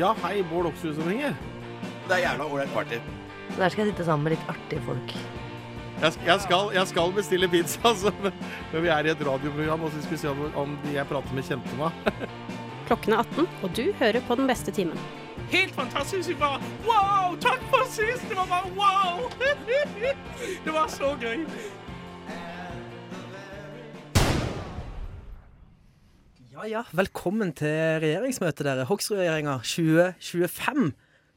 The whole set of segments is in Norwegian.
Ja, hei, Bård Oksrud som ringer. Det er jævla ålreit party. Så der skal jeg sitte sammen med litt artige folk. Jeg, jeg, skal, jeg skal bestille pizza, altså, men, vi er i et radioprogram, og så skal vi se om, om de jeg prater med, kjente meg. Klokken er 18, og du hører på den beste timen. Helt fantastisk. Vi bare wow! Takk for sist! Det var bare wow! Det var så gøy. Ja, ja. Velkommen til regjeringsmøtet, dere. Hoksrud-regjeringa 2025.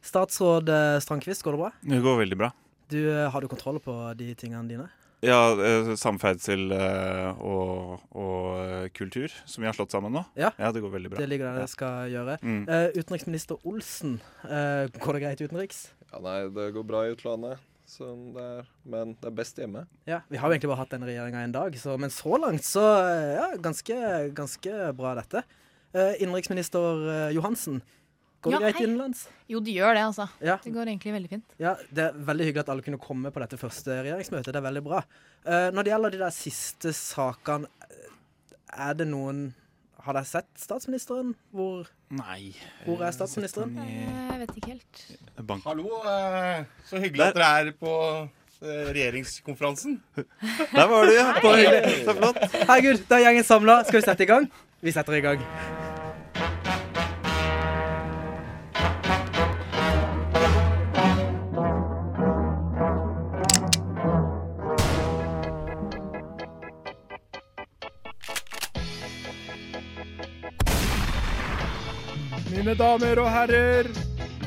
Statsråd eh, Strandquist, går det bra? Det går veldig bra. Du, eh, Har du kontroll på de tingene dine? Ja, eh, samferdsel og, og kultur, som vi har slått sammen nå. Ja. det går veldig bra. Det ligger der det skal gjøre. Mm. Utenriksminister Olsen, eh, går det greit utenriks? Ja, nei, det går bra i utlandet, så det er, men det er best hjemme. Ja, Vi har jo egentlig bare hatt den regjeringa en dag, så, men så langt så eh, ja, ganske, ganske bra dette. Eh, innenriksminister eh, Johansen, går det Ja, greit hei. innenlands? Jo, det gjør det, altså. Ja. Det går egentlig veldig fint. Ja, Det er veldig hyggelig at alle kunne komme på dette første regjeringsmøtet. Det er veldig bra. Eh, når det gjelder de der siste sakene, eh, er det noen Har dere sett statsministeren? Hvor, Nei. hvor er statsministeren? Jeg vet ikke helt. Bank. Hallo, eh, så hyggelig at dere er på eh, regjeringskonferansen. Der var du, ja. Så flott. Herregud, da er gjengen samla. Skal vi sette i gang? Vi setter i gang. Mine damer og herrer,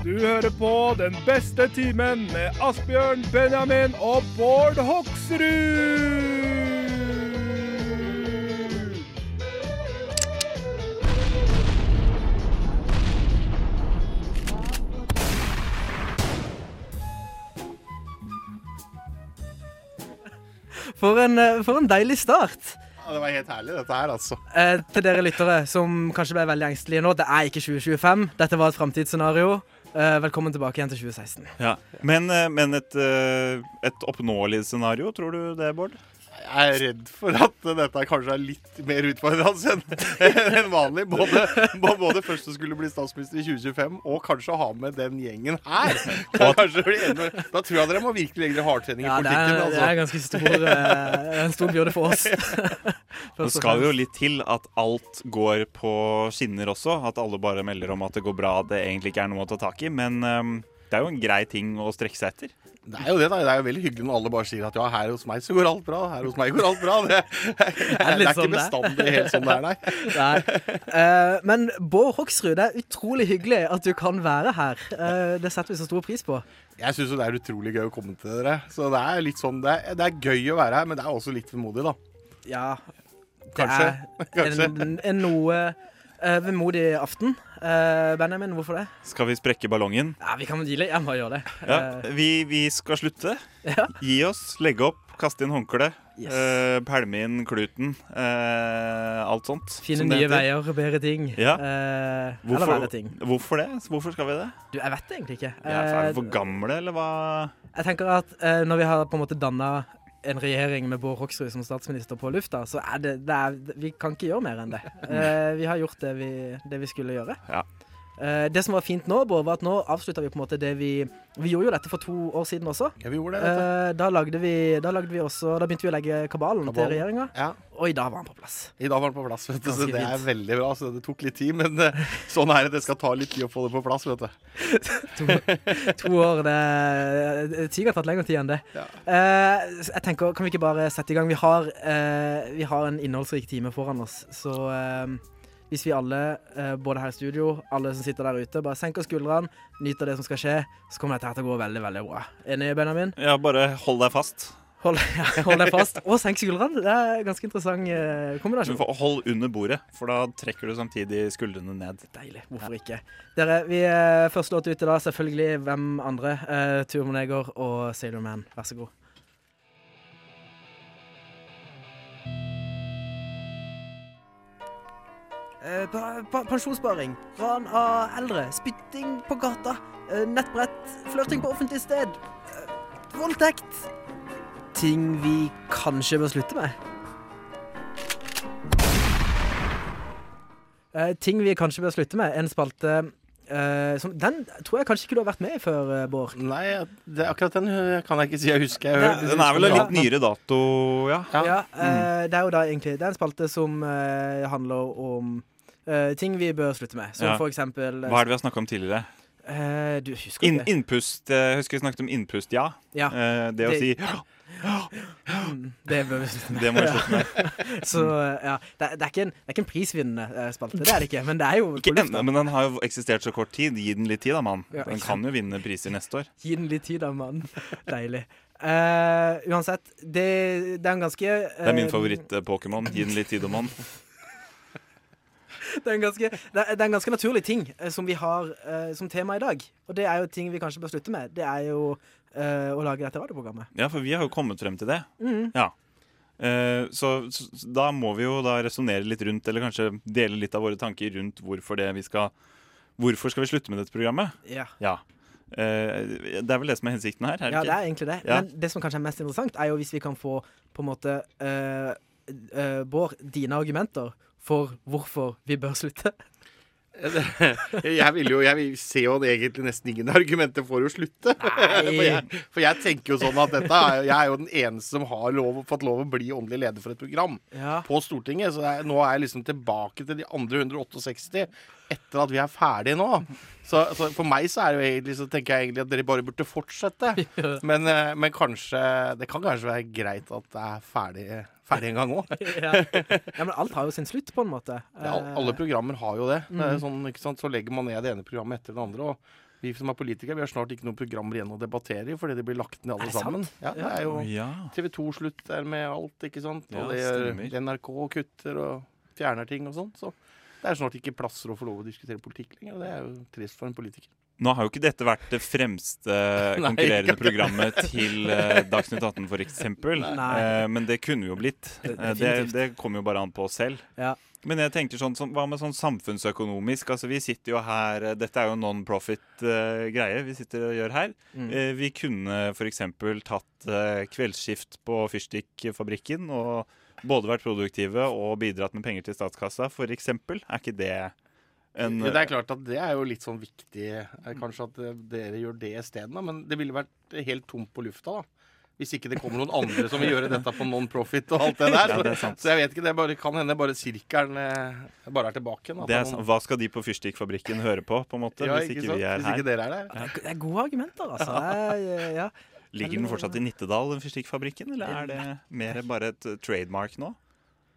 du hører på Den beste timen med Asbjørn, Benjamin og Bård Hoksrud! For en, eh, for en deilig start. Det var helt herlig, dette her, altså. Eh, til dere lyttere som kanskje ble veldig engstelige nå. Det er ikke 2025. Dette var et framtidsscenario. Eh, velkommen tilbake igjen til 2016. Ja. Men, eh, men et, eh, et oppnåelig scenario, tror du det, Bård? Jeg er redd for at dette kanskje er litt mer utfordrende enn en vanlig. Både, både først å skulle bli statsminister i 2025, og kanskje ha med den gjengen her. Da tror jeg dere må virkelig legge dere hardtrening i Ja, det politikken. er, det er Altså. ganske stor, eh, en stor byrde for oss. Nå skal det jo litt til at alt går på skinner også. At alle bare melder om at det går bra, det egentlig ikke er noe å ta tak i. Men eh, det er jo en grei ting å strekke seg etter. Det er jo det, da. Det er jo veldig hyggelig når alle bare sier at ja, her hos meg så går alt bra. Her hos meg går alt bra. Det, det er, litt ikke sånn bestandig helt sånn det er, nei. Nei. Uh, men Bård Hoksrud, det er utrolig hyggelig at du kan være her. Uh, det setter vi så stor pris på. Jeg syns det er utrolig gøy å komme til dere. Så det er litt sånn Det er, det er gøy å være her, men det er også litt vemodig, da. Ja, det er Kanskje. en, en noe uh, vemodig aften. Eh, Benjamin, hvorfor det? Skal vi sprekke ballongen? Ja, Vi kan deale. Jeg må gjøre det. Ja, Eh, vi, vi skal slutte. Ja. Gi oss, legge opp, kaste inn håndkle. Yes. Uh, pælme inn kluten. Uh, alt sånt. finne nye veier, bedre ting. Ja. Eller Hvorfor, verre ting. hvorfor det? Hvorfor skal vi det? Du, jeg vet det egentlig ikke. Ja, er vi for gamle, eller hva? Jeg tenker at når vi har på en måte danna en regjering med Bård Hoksrud som statsminister på lufta, så er det, det er, Vi kan ikke gjøre mer enn det. Uh, vi har gjort det vi, det vi skulle gjøre. Ja. Eh, det som var fint nå, Bård, var at nå avslutta vi på en måte det vi Vi gjorde jo dette for to år siden også. Ja, vi gjorde det. Eh, da, lagde vi, da lagde vi også Da begynte vi å legge kabalen, til Kabalen. regjeringa, Ja, og i dag var han på plass. I dag var den på plass, vet du. Så det er veldig bra. Så det tok litt tid, men eh, sånn er det. Det skal ta litt tid å få det på plass, vet du. To år, det Tid har tatt lengre tid enn det. Ja. Jeg tenker, Kan vi ikke bare sette i gang? Vi har, vi har en innholdsrik time foran oss. Så hvis vi alle, eh, både her i studio, alle som sitter der ute, bare senker skuldrene, nyter det som skal skje, så kommer dette her til å gå veldig veldig bra. Enig, Benjamin? Ja, bare hold deg fast. Hold, ja, hold deg fast. Og senk skuldrene. Det er en ganske interessant eh, kombinasjon. hold under bordet, for da trekker du samtidig skuldrene ned. Deilig. Hvorfor ikke? Dere, vi er første låt ut i dag. Selvfølgelig hvem andre? Uh, Turmoneger og Sailor Man. Vær så god. Pensjonssparing, ran av eldre, spytting på gata, eh, nettbrett, flørting på offentlig sted, eh, voldtekt. Ting vi kanskje bør slutte med. Uh, ting vi kanskje bør slutte med. En spalte uh, som, Den tror jeg kanskje ikke du har vært med i før, uh, Bård. Nei, det, akkurat den kan jeg ikke si jeg husker. Jeg Det- Den er vel en litt nyere dato, ja. Ja. Ja, mm. Det er jo da egentlig Det er en spalte som eh, handler om eh, ting vi bør slutte med. Som Ja. for eksempel eh, Hva er det vi har snakka om tidligere? Uh, Du husker In, innpust. Jeg husker vi snakket om innpust, ja. Ja. Uh, det å si Mm, Det bør vi slutte med. Det må vi slutte med. Så ja, det, det, er ikke en, det er ikke en prisvinnende spalte, det er det ikke. Men det er jo Ikke enda, men den har jo eksistert så kort tid. Gi den litt tid da, mann. Ja, Den kan jo vinne priser neste år. Gi den litt tid, da, mann. Deilig. Uh, uansett, det, det er en ganske uh, Det er min favoritt-Pokémon. Gi den litt tid, mann. Det er, en ganske, det, er, en ganske naturlig ting eh, som vi har uh, som tema i dag. Og det er jo ting vi kanskje bør slutte med. Det er jo uh, å lage dette radioprogrammet. Ja, for vi har jo kommet frem til det. Mm. Ja. Uh, så, så da må vi jo da resonnere litt rundt, eller kanskje dele litt av våre tanker rundt hvorfor det vi skal Hvorfor skal vi slutte med dette programmet? Ja. Ja. Uh, det er vel det som er hensikten her? Er det ja, det ikke? er egentlig det. Ja. Men det som kanskje er mest interessant, er jo hvis vi kan få på en måte uh, Bård, dine argumenter for hvorfor vi bør slutte. Jeg vil jo Jeg vil se jo egentlig nesten ingen argumenter for å slutte. For jeg, for jeg tenker jo sånn at dette Jeg er jo den eneste som har lov, fått lov å bli åndelig leder for et program Ja. på Stortinget. Så jeg, nå er jeg liksom tilbake til de andre 168 etter at vi er ferdige nå. Så, så for meg så er det jo egentlig Så tenker jeg egentlig at dere bare burde fortsette. Men, eh, men kanskje Det kan kanskje være greit at det er ferdig, ferdig en gang òg. ja. ja, men alt har jo sin slutt, på en måte. Ja, alle Eh, programmer har jo det. det er Mhm. sånn, ikke sant? Så legger man ned det ene programmet etter det andre. Og vi som er politikere, vi har snart ikke noen programmer igjen å debattere i, fordi de blir lagt ned alle det sammen. Ja, det er jo ja. TV 2 slutter med alt, ikke sant. Ja, Og det gjør NRK kutter og fjerner ting og sånn. Så det er snart ikke plasser å få lov å diskutere politikk lenger. Og det er jo trist for en politiker. Nå har jo ikke dette vært det fremste konkurrerende Nei, programmet til eh, Dagsnytt 18, for eksempel. Eh, men det kunne jo blitt. Det- Eh, det, det kommer jo bare an på oss selv. Ja. Men jeg tenker sånn, sånn, hva med sånn samfunnsøkonomisk? Altså Vi sitter jo her Dette er jo non-profit-greie vi sitter og gjør her. Mm. Vi kunne f.eks. tatt kveldsskift på fyrstikkfabrikken og både vært produktive og bidratt med penger til statskassa, f.eks. Er ikke det en det er klart at det er jo litt sånn viktig, eh, kanskje at eh, dere gjør det isteden. Men det ville vært helt tomt på lufta, da. Hvis ikke det kommer noen andre som vil gjøre dette på non-profit og alt det der. Ja, det. Så jeg vet ikke, det bare, kan hende bare sirkelen eh, bare er tilbake igjen. da, er, noen- Hva skal de på fyrstikkfabrikken høre på, på en måte, ja, hvis ikke ikke vi er Hvis her? ikke dere er der. Det er- det er gode argumenter, altså. Er, ja. Ligger den fortsatt i Nittedal, den fyrstikkfabrikken, eller er det mer bare et eh, trademark nå?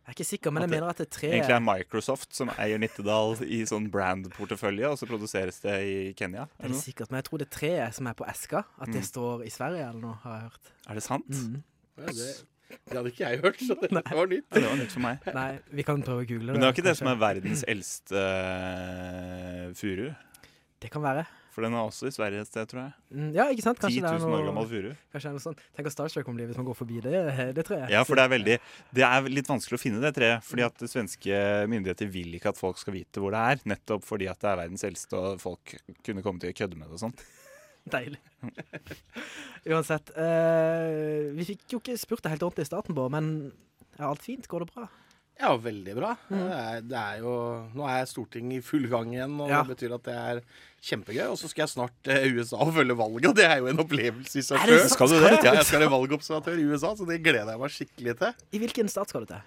Jeg er ikke sikker, men jeg mener at det er tre Egentlig er Microsoft som eier Nittedal i sånn brand-portefølje, og så produseres det i Kenya. Det er det sikkert, men jeg tror det er treet som er på eska, at det Mm. står i Sverige eller noe, har jeg hørt. Er det sant? Mm. Ja, det, det hadde ikke jeg hørt, så det var nytt. Ja, det var nytt for meg. Nei, vi kan prøve å google det. Men det er ikke det som er verdens eldste uh, furu. Det kan være. For den er også i Sverige et sted, tror jeg. Mm, Ja, ikke sant? 10 Kanskje det er noe, år gammel furu. kanskje det er noe sånt. Tenk å Star Trek kan bli hvis man går forbi det, det treet. Ja, for det er veldig Det er litt vanskelig å finne det treet. Fordi at svenske myndigheter vil ikke at folk skal vite hvor det er. Nettopp fordi at det er verdens eldste, og folk kunne komme til å kødde med det og sånn. Deilig. Uansett. eh, vi fikk jo ikke spurt det helt ordentlig i starten, Bård, men er alt fint? Går det bra? Ja, veldig bra. Det, er, det er jo Nå er Stortinget i full gang igjen, og Ja. det betyr at det er kjempegøy. Og så skal jeg snart til USA og følge valget, og det er jo en opplevelse i seg sjøl. Skal du det? Ja, jeg skal være valgobservatør i USA, så det gleder jeg meg skikkelig til. I hvilken stat skal du til?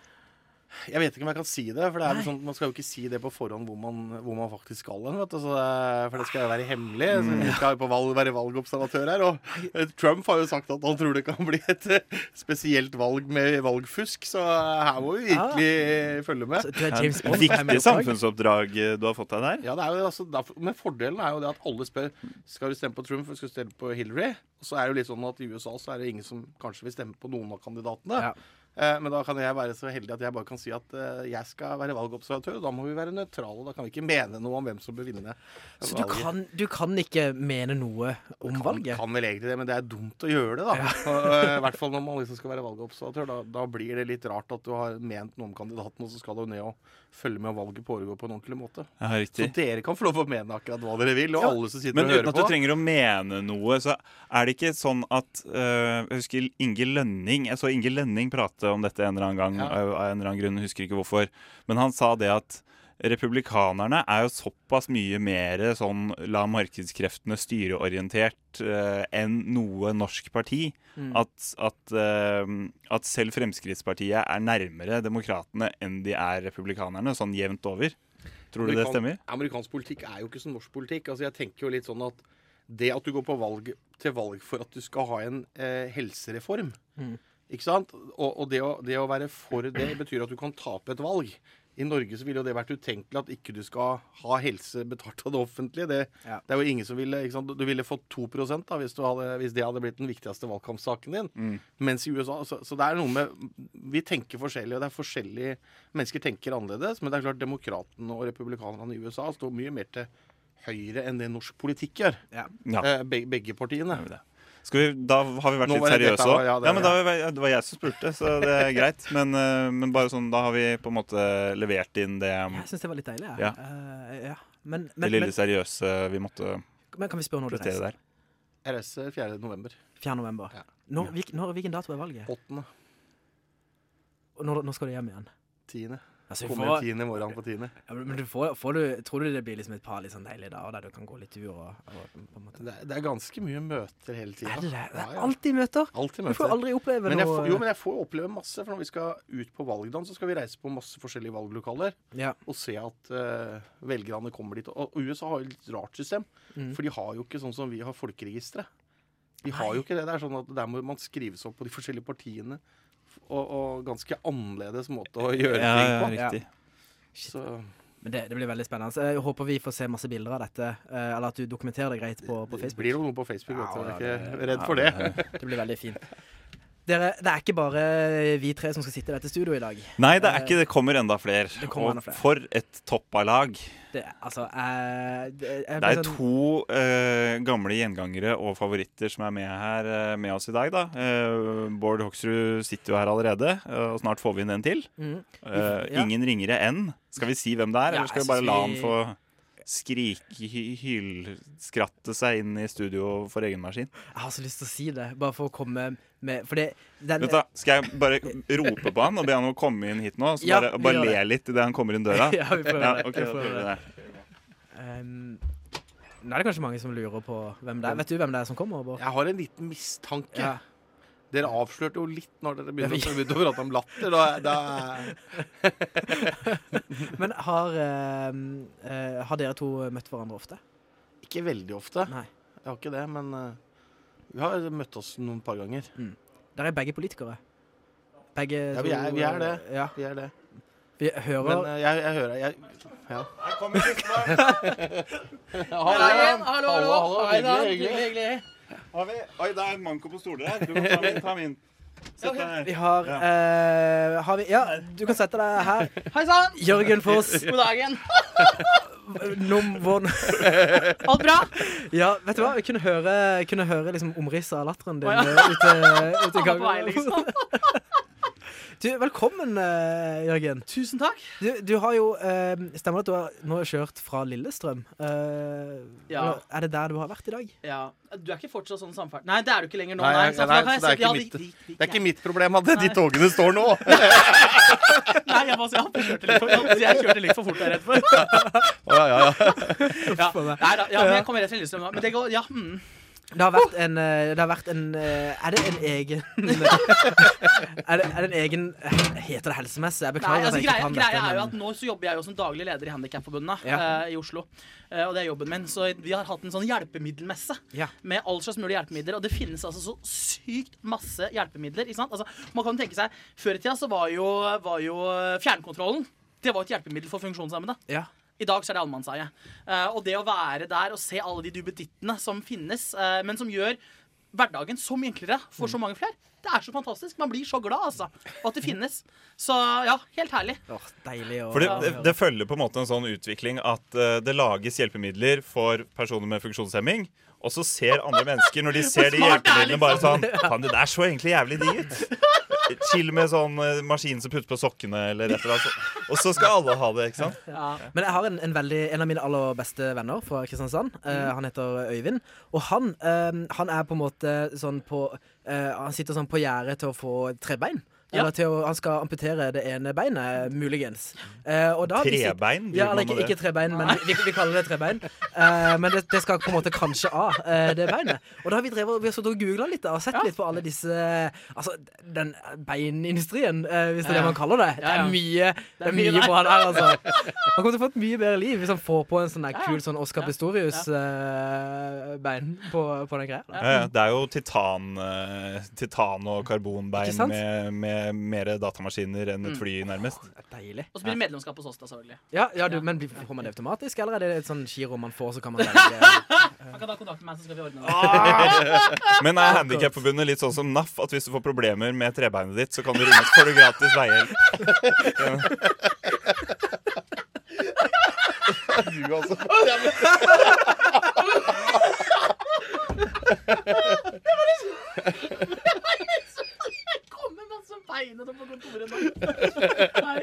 Jeg vet ikke om jeg kan si det, for det er sånn, man skal jo ikke si det på forhånd hvor man, hvor man faktisk skal hen. vet du, så det- For det skal jo være hemmelig. Så Mm. vi skal jo på valg, være valgobservatør her. Og eh, Trump har jo sagt at han tror det kan bli et eh, spesielt valg med valgfusk, så her må vi virkelig følge med. Så er Ja, James Bond? Viktig samfunnsoppdrag eh, du har fått deg der. Ja, det er jo altså, derfor, Men fordelen er jo det at alle spør Skal du stemme på Trump eller skal du stemme på Hillary. Og så er det jo litt sånn at i USA så er det ingen som kanskje vil stemme på noen av kandidatene. Ja. Eh, men da kan jeg være så heldig at jeg bare kan si at eh, jeg skal være valgobservatør. Og da må vi være nøytrale. Da kan vi ikke mene noe om hvem som bør vinne. Så du kan, du kan ikke mene noe om kan, valget? kan vel egentlig det, men det er dumt å gjøre det, da. Og, eh, I hvert fall når man liksom skal være valgobservatør. Da, da blir det litt rart at du har ment noe om kandidaten, og så skal du ned og følge med om valget foregår på en ordentlig måte. Ja, Så dere kan få lov å mene akkurat hva dere vil, og Ja, alle som sitter Men og uten at du trenger å mene noe, så er det ikke sånn at øh, Jeg husker Inge Lønning Jeg så Inge Lønning prate om dette en eller annen gang, Ja. av en eller annen grunn, husker ikke hvorfor. Men han sa det at republikanerne er jo såpass mye mer sånn la markedskreftene styre-orientert eh, enn noe norsk parti. Mm. At, at, uh, at selv Fremskrittspartiet er nærmere demokratene enn de er republikanerne, sånn jevnt over. Tror du det stemmer? Amerikansk politikk er jo ikke som norsk politikk. Altså, jeg tenker jo litt sånn at det at du går på valg, til valg for at du skal ha en eh, helsereform Mm. Ikke sant? Og, og det, å, det å være for det betyr at du kan tape et valg. I Norge så ville jo det vært utenkelig at ikke du skal ha helse betalt av det offentlige. Det, Ja. det er jo ingen som ville ikke sant? Du ville fått 2 da, hvis, du hadde, hvis det hadde blitt den viktigste valgkampsaken din. Mm. Mens i USA så, så det er noe med Vi tenker forskjellig, og det er forskjellige Mennesker tenker annerledes. Men det er klart demokratene og republikanerne i USA står mye mer til høyre enn det norsk politikk gjør. Ja. Ja. begge, begge partiene. Gjør vi det. Skal vi, da har vi vært litt seriøse òg. ja, Ja, det- men da, det var jeg som spurte, så det er greit. Men, eh, men bare sånn, da har vi på en måte levert inn det, Jeg syns det var litt deilig, jeg. Ja. Eh, ja. Men, det lille men, seriøse vi måtte men kan vi spørre når du reiser? der. Jeg reiser 4. november. 4. november. Ja. Når, hvil- når, hvilken dato er valget? 8. Og når, når skal du hjem igjen? 10. Altså, Kommer får, 10. morgen på 10. ja, men du får, får du, tror du det blir liksom et par litt sånn deilige dager der du kan gå litt tur og, og Det er, det er ganske mye møter hele tida. Er det det? Det er alltid møter! Alltid Du får møter. aldri oppleve Men noe får, jo, men jeg får oppleve masse, for når vi skal ut på valgdagen, så skal vi reise på masse forskjellige valglokaler Ja. og se at uh, velgerne kommer dit. Og og USA har jo et rart system, Mm. for de har jo ikke sånn som vi har folkeregisteret. De har jo ikke det. Det er sånn at der må man skrives opp på de forskjellige partiene. Og, og ganske annerledes måte å gjøre Ja, ting ja, på. riktig. Så Men det, det blir veldig spennende. Så Jeg håper vi får se masse bilder av dette, eh, eller at du dokumenterer det greit på, på det Facebook. blir jo noe på Facebook. Ja, vet du. Jeg er ikke redd for det. Det blir veldig fint. Dere, det er ikke bare vi tre som skal sitte i dette studioet i dag. Nei, det er ikke det. kommer enda flere. Kommer enda Og flere. for et toppa lag. Det, altså, eh, det, Det er sånn- to eh, gamle gjengangere og favoritter som er med her eh, med oss i dag. da. Eh, Bård Hoksrud sitter jo her allerede, eh, og snart får vi inn en til. Mm. Eh, Ja. Ingen ringere enn. Skal vi si hvem det er, Ja, eller skal vi bare la vi- han få skrike, hylskratte seg inn i studio for egen maskin? Jeg har så lyst til å si det, bare for å komme med For det den, Vet du, skal jeg bare rope på han og be han om å komme inn hit nå? Så Ja, bare, bare le litt idet han kommer inn døra? Ja, vi prøver Ja, det. ok, Vi prøver prøver det. det. Um, nå er det kanskje mange som lurer på hvem det er. Vet du hvem det er som kommer? Bård? Jeg har en liten mistanke. Ja. Dere avslørte jo litt når dere begynte, Ja, å- begynte å prate om latter. Da, da, Men har, eh, eh, har dere to møtt hverandre ofte? ikke veldig ofte. Nei. Jeg har ikke det, men eh, vi har møtt oss noen par ganger. Der er begge politikere. Begge Ja, vi er- vi er det. Ja, Vi er det. vi hører Men uh, jeg, jeg hører jeg, ja. Her kommer Kristian. Hallo, hallo, hallo, hallo. Hyggelig, hyggelig. hyggelig. Har vi- Oi, det er en manko på stoler her. Du kan ta min. Ta min. Sett deg her. Vi har, Ja. eh, har vi, Ja, du kan sette deg her. Hei sann! Jørgen Foss. God dagen. Num, Alt bra? ja, vet du hva? Jeg kunne høre, kunne høre liksom omrisset av latteren din oh, ja. ute, ute i gangen. Du, velkommen, eh, Jørgen. Tusen takk. Du, du har jo eh, Stemmer det at du har nå kjørt fra Lillestrøm? Eh, Ja. eller Er det der du har vært i dag? Ja, Du er ikke fortsatt sånn samferd... Nei, det er du ikke lenger nå. Nei, Nei, nei, sant, nei, da kan så det er si- ja, ikke mitt- vi- vi- Det er ikke mitt problem at de togene står nå. Nei, jeg, bare, jeg, kjørte litt for, jeg kjørte litt for fort, jeg er redd for. Å, ja, ja, ja. Ja, nei, da, ja, men jeg kommer rett fra Lillestrøm nå. Men det går Ja. Mm. Det har vært en, eh, det har vært en eh, Er det en egen er, det, er det en egen Heter det helsemesse? Jeg Nei, beklager altså, jeg ikke greia, greia dette. er jo at Nå så jobber jeg jo som daglig leder i Handikapforbundet Ja. uh, i Oslo. Uh, og det er jobben min. Så vi har hatt en sånn hjelpemiddelmesse Ja. med all slags mulige hjelpemidler. Og det finnes altså så sykt masse hjelpemidler. Ikke sant? Altså, man kan tenke seg, Før i tida så var jo, var jo fjernkontrollen Det var et hjelpemiddel for funksjonshemmede. Ja. I dag så er det allemannseie. Eh, og det å være der og se alle de duppedittene som finnes, eh, men som gjør hverdagen så mye enklere for så mange flere, det er så fantastisk. Man blir så glad, altså. Og at det finnes. Så ja, helt herlig. Oh, deilig å For det, det, det følger på en måte en sånn utvikling at uh, det lages hjelpemidler for personer med funksjonshemming. Og så ser andre mennesker, når de ser de hjelpemidlene, bare sånn Faen, det der så egentlig jævlig digg ut. Chill med sånn eh, maskin som putter på sokkene, eller et eller annet. Og så skal alle ha det, ikke sant? Ja. Men jeg har en, en, veldig, en av mine aller beste venner fra Kristiansand. Mm. Uh, han heter Øyvind. Og han, uh, han er på en måte sånn på uh, Han sitter sånn på gjerdet til å få trebein. Ja. Eller til å, han skal amputere det ene beinet, muligens. Eh, og da Trebein? Ja, eller ikke, ikke trebein, men vi, vi kaller det trebein. Eh, men det, det skal på en måte kanskje av, eh, det beinet. Og da har vi drevet, vi har og googla litt og sett litt på alle disse Altså, den beinindustrien, eh, hvis det er det man kaller det. Det Ja, ja. er mye, det er mye bra der, altså. Han kommer til å få et mye bedre liv hvis han får på en sånn der Ja, ja. kul sånn Oscar Pistorius-bein på, på den greia. Ja, ja. Det er jo titan, eh, titan og karbonbein med, med mer datamaskiner enn et Mm. fly, nærmest. Det er deilig. Og så blir det medlemskap hos oss, da, selvfølgelig. Ja, ja du, men får man det automatisk, eller er det et sånn giro man får, så kan man velge Han kan ta kontakt med meg, så skal vi ordne det. Men er Handikapforbundet litt sånn som NAF, at hvis du får problemer med trebeinet ditt, så kan du ringe, oss, får du gratis veihjelp? Du, altså. Det var masse beinene på kontoret nå. Nei,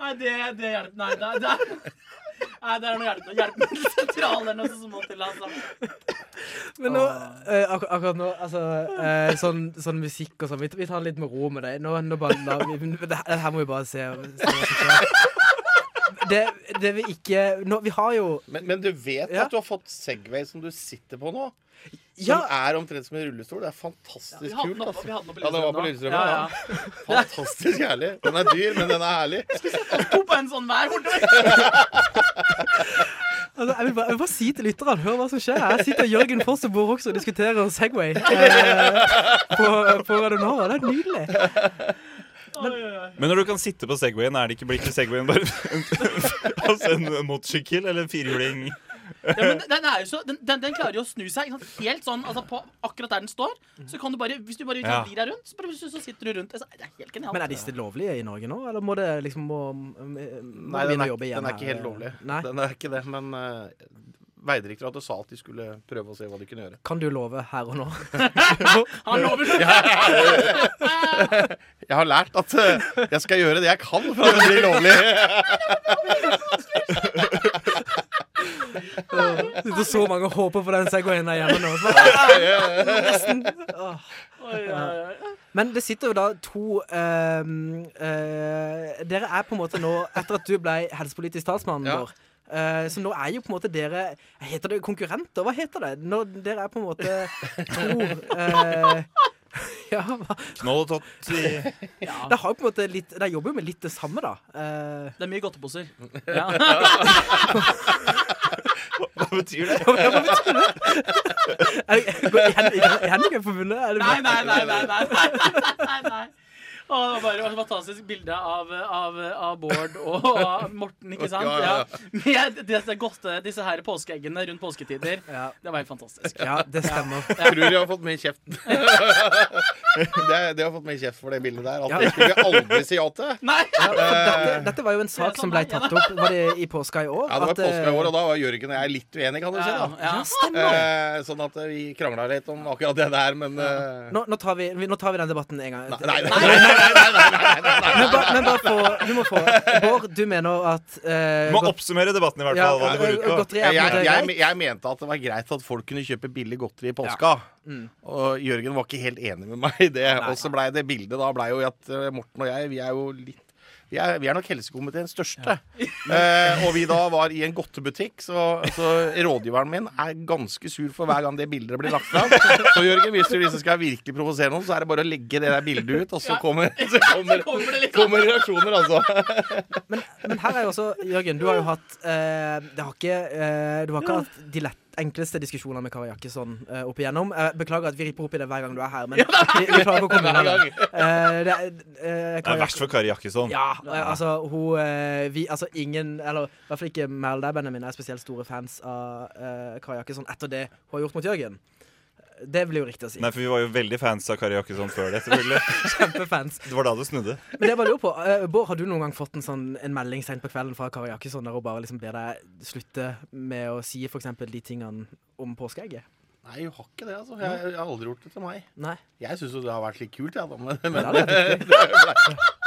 Nei det, det hjelper Nei, det, det, er- nei, det er noe hjelp, hjelpemiddelsentral eller noe som må til. Altså. Men nå, eh, ak akkurat nå, altså eh, sånn, sånn musikk og sånn, vi, vi tar litt med ro med det. Nå, nå bare, la, vi, det, her- det her må vi bare se, se hva som skjer. Det, det vi ikke nå, Vi har jo Men, men du vet Ja. at du har fått Segway som du sitter på nå? Som Ja, er omtrent som en rullestol. Det er fantastisk ja, kult. Altså. Ja, den var på Lillestrøm ja. Fantastisk herlig. Den er dyr, men den er herlig. To på en sånn hver bortover. altså, jeg, vil bare, jeg vil bare si til lytterne, hør hva som skjer. Her sitter Jørgen Foss og Bård også og diskuterer Segway eh, på, på Radio Nova. Det er nydelig. Oi. Men når du kan sitte på Segwayen, er det ikke blitt Segwayen bare altså en motorsykkel eller en firhjuling? Ja, men den, så, den, den, den klarer jo å snu seg ikke sant? helt sånn altså på akkurat der den står. Så kan du bare, Hvis du bare Ja. vrir deg rundt, så, bare, så, sitter du rundt. Altså, Det er helt genialt. Men er disse lovlige i Norge nå, eller må det liksom må, må Nei, den er, jobbe igjen den er ikke helt lovlig. Nei. Den er ikke det, men eh, Vegdirektoratet sa at de skulle prøve å se hva de kunne gjøre. Kan du love her og nå? Han lover så Jeg har lært at eh, jeg skal gjøre det jeg kan for at det blir lovlig. Sitter så mange og håper på den Segwayen der hjemme nå. Nesten. Men det sitter jo da to øh, øh, Dere er på en måte nå, etter at du ble helsepolitisk talsmann Ja. vår eh, så nå er jo på en måte dere Heter det konkurrenter? Hva heter det? Når dere er på en måte to uh, Ja, hva? Knoll og tott Ja. Det har jo på en måte litt De jobber jo med litt det samme, da. Uh, Det er mye godteposer. Ja. Hva betyr det? hva betyr det? Er det- Handikapforbundet? Er det- Nei, nei, nei, nei, nei, nei, nei, Å, det var bare et fantastisk bilde av, av, av Bård og av Morten, ikke sant? Ja, ja, Ja. Med disse, godte, disse her påskeeggene rundt påsketider. Ja, Det var helt fantastisk. ja, det stemmer. Jeg tror de har fått mer kjeft. Det, det har fått mer kjeft for det bildet der. At Ja. det skulle vi aldri si ja til. Nei! Ja, dette, dette var jo en sak sånn som ble tatt opp Var det i påska i år? Ja, det var At, påska i år, og da var Jørgen og jeg litt uenige, kan du si. Da ja. Stemmer. Eh, sånn at eh, vi krangla litt om akkurat det der, men eh, Nå, nå, tar vi, vi- nå tar vi den debatten en gang. Nei, nei, nei, nei, Men, bare få, du må få Bård, du mener at uh, må godt- oppsummere debatten, i hvert ja, fall. Hva det går ut eh, på. er Jeg, jeg, jeg mente at det var greit at folk kunne kjøpe billig godteri i påska. Mm. Og Jørgen var ikke helt enig med meg i det. Og så blei det bildet da blei jo at eh, Morten og jeg, vi er jo litt er, vi er nok helsekomiteens største. Eh, og vi da var i en godtebutikk, så, så rådgiveren min er ganske sur for hver gang det bildet blir lagt fram. Så Jørgen, hvis du liksom skal virkelig provosere noen, så er det bare å legge det der bildet ut, og så kommer, så kommer, kommer reaksjoner, altså. Men, men her er jo også Jørgen, du har jo hatt eh, Det har ikke eh, Du har ikke hatt de lett, enkleste diskusjoner med Kari Jakkesson uh, opp igjennom. Uh, beklager at vi ripper opp i det hver gang du er her, men vi, vi klarer ikke å komme unna det. Eh, det er, eh, Det er verst for Kari Jakkesson. Ja, eh, altså hun eh, Vi, altså ingen Eller i hvert fall ikke Mæl deg, Benjamin, er spesielt store fans av uh, Kari Jakkesson etter det hun har gjort mot Jørgen. Det blir jo riktig å si. Nei, for vi var jo veldig fans av Kari Jakkesson før det, selvfølgelig. Kjempefans. Det var da det snudde. Men det jeg bare lurer på, uh, Bård, har du noen gang fått en sånn en melding sent på kvelden fra Kari Jakkesson der hun bare liksom ber deg slutte med å si f.eks. de tingene om påskeegget? Nei, hun har ikke det, altså. Jeg, jeg har aldri gjort det til meg. Nei. Jeg syns jo det har vært litt kult, jeg, da. Men, Men men det hadde vært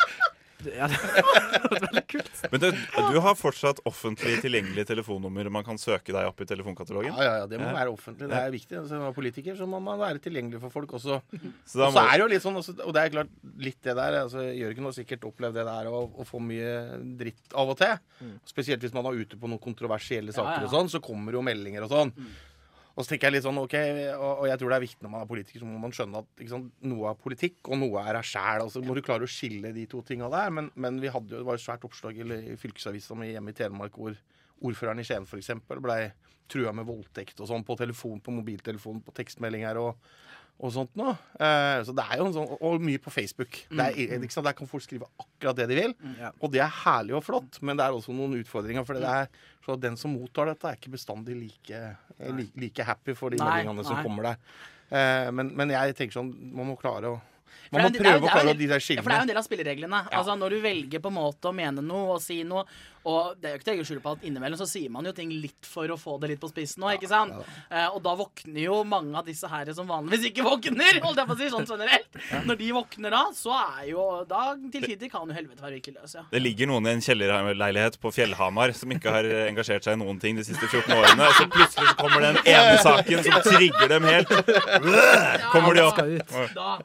Ja, det var veldig kult. Men du, du har fortsatt offentlig tilgjengelig telefonnummer man kan søke deg opp i telefonkatalogen? Ja, ja, ja, det må være offentlig. Det er viktig. Altså, Som politiker så må man være tilgjengelig for folk også. Så må, er det jo litt sånn, også, og det er klart litt det der altså, Jørgen har sikkert opplevd det der å, å få mye dritt av og til. Spesielt hvis man er ute på noen kontroversielle saker ja. og sånn, så kommer jo meldinger og sånn. Og så tenker jeg litt sånn, ok, og, og jeg tror det er viktig når man er politiker, så må man skjønne at sant, noe er politikk, og noe er deg sjæl. Og så må du klare å skille de to tinga der. Men, men vi hadde jo, det var et svært oppslag i, i fylkesavisa mi hjemme i Telemark hvor ordføreren i Skien f.eks. blei trua med voldtekt og sånn på telefon, på mobiltelefon, på tekstmeldinger og, og sånt noe. Eh, så det er jo en sånn, og mye på Facebook. Er, sant? Der kan folk skrive akkurat det de vil. Ja. Og det er herlig og flott, men det er også noen utfordringer. For det er, så den som mottar dette, er ikke bestandig like, eh, like, like happy for de Nei, meldingene som nei. kommer der. Eh, men, men jeg tenker sånn, man må klare å Man må prøve å klare de der Ja, for det er jo en del av spillereglene. Altså Når du velger på en måte å mene noe og si noe Og det er jo ikke til å skjule på at innimellom så sier man jo ting litt for å få det litt på spissen òg, ikke sant? Eh, og da våkner jo mange av disse her som vanligvis ikke våkner, holdt jeg på å si, sånn generelt. Når de våkner da, så er jo Da til tider kan jo helvete være virkelig løs, ja. det ligger noen i en kjellerleilighet på Fjellhamar som ikke har engasjert seg i noen ting de siste 14 årene. Og så plutselig så kommer den ene saken som trigger dem helt. Kommer de opp. Da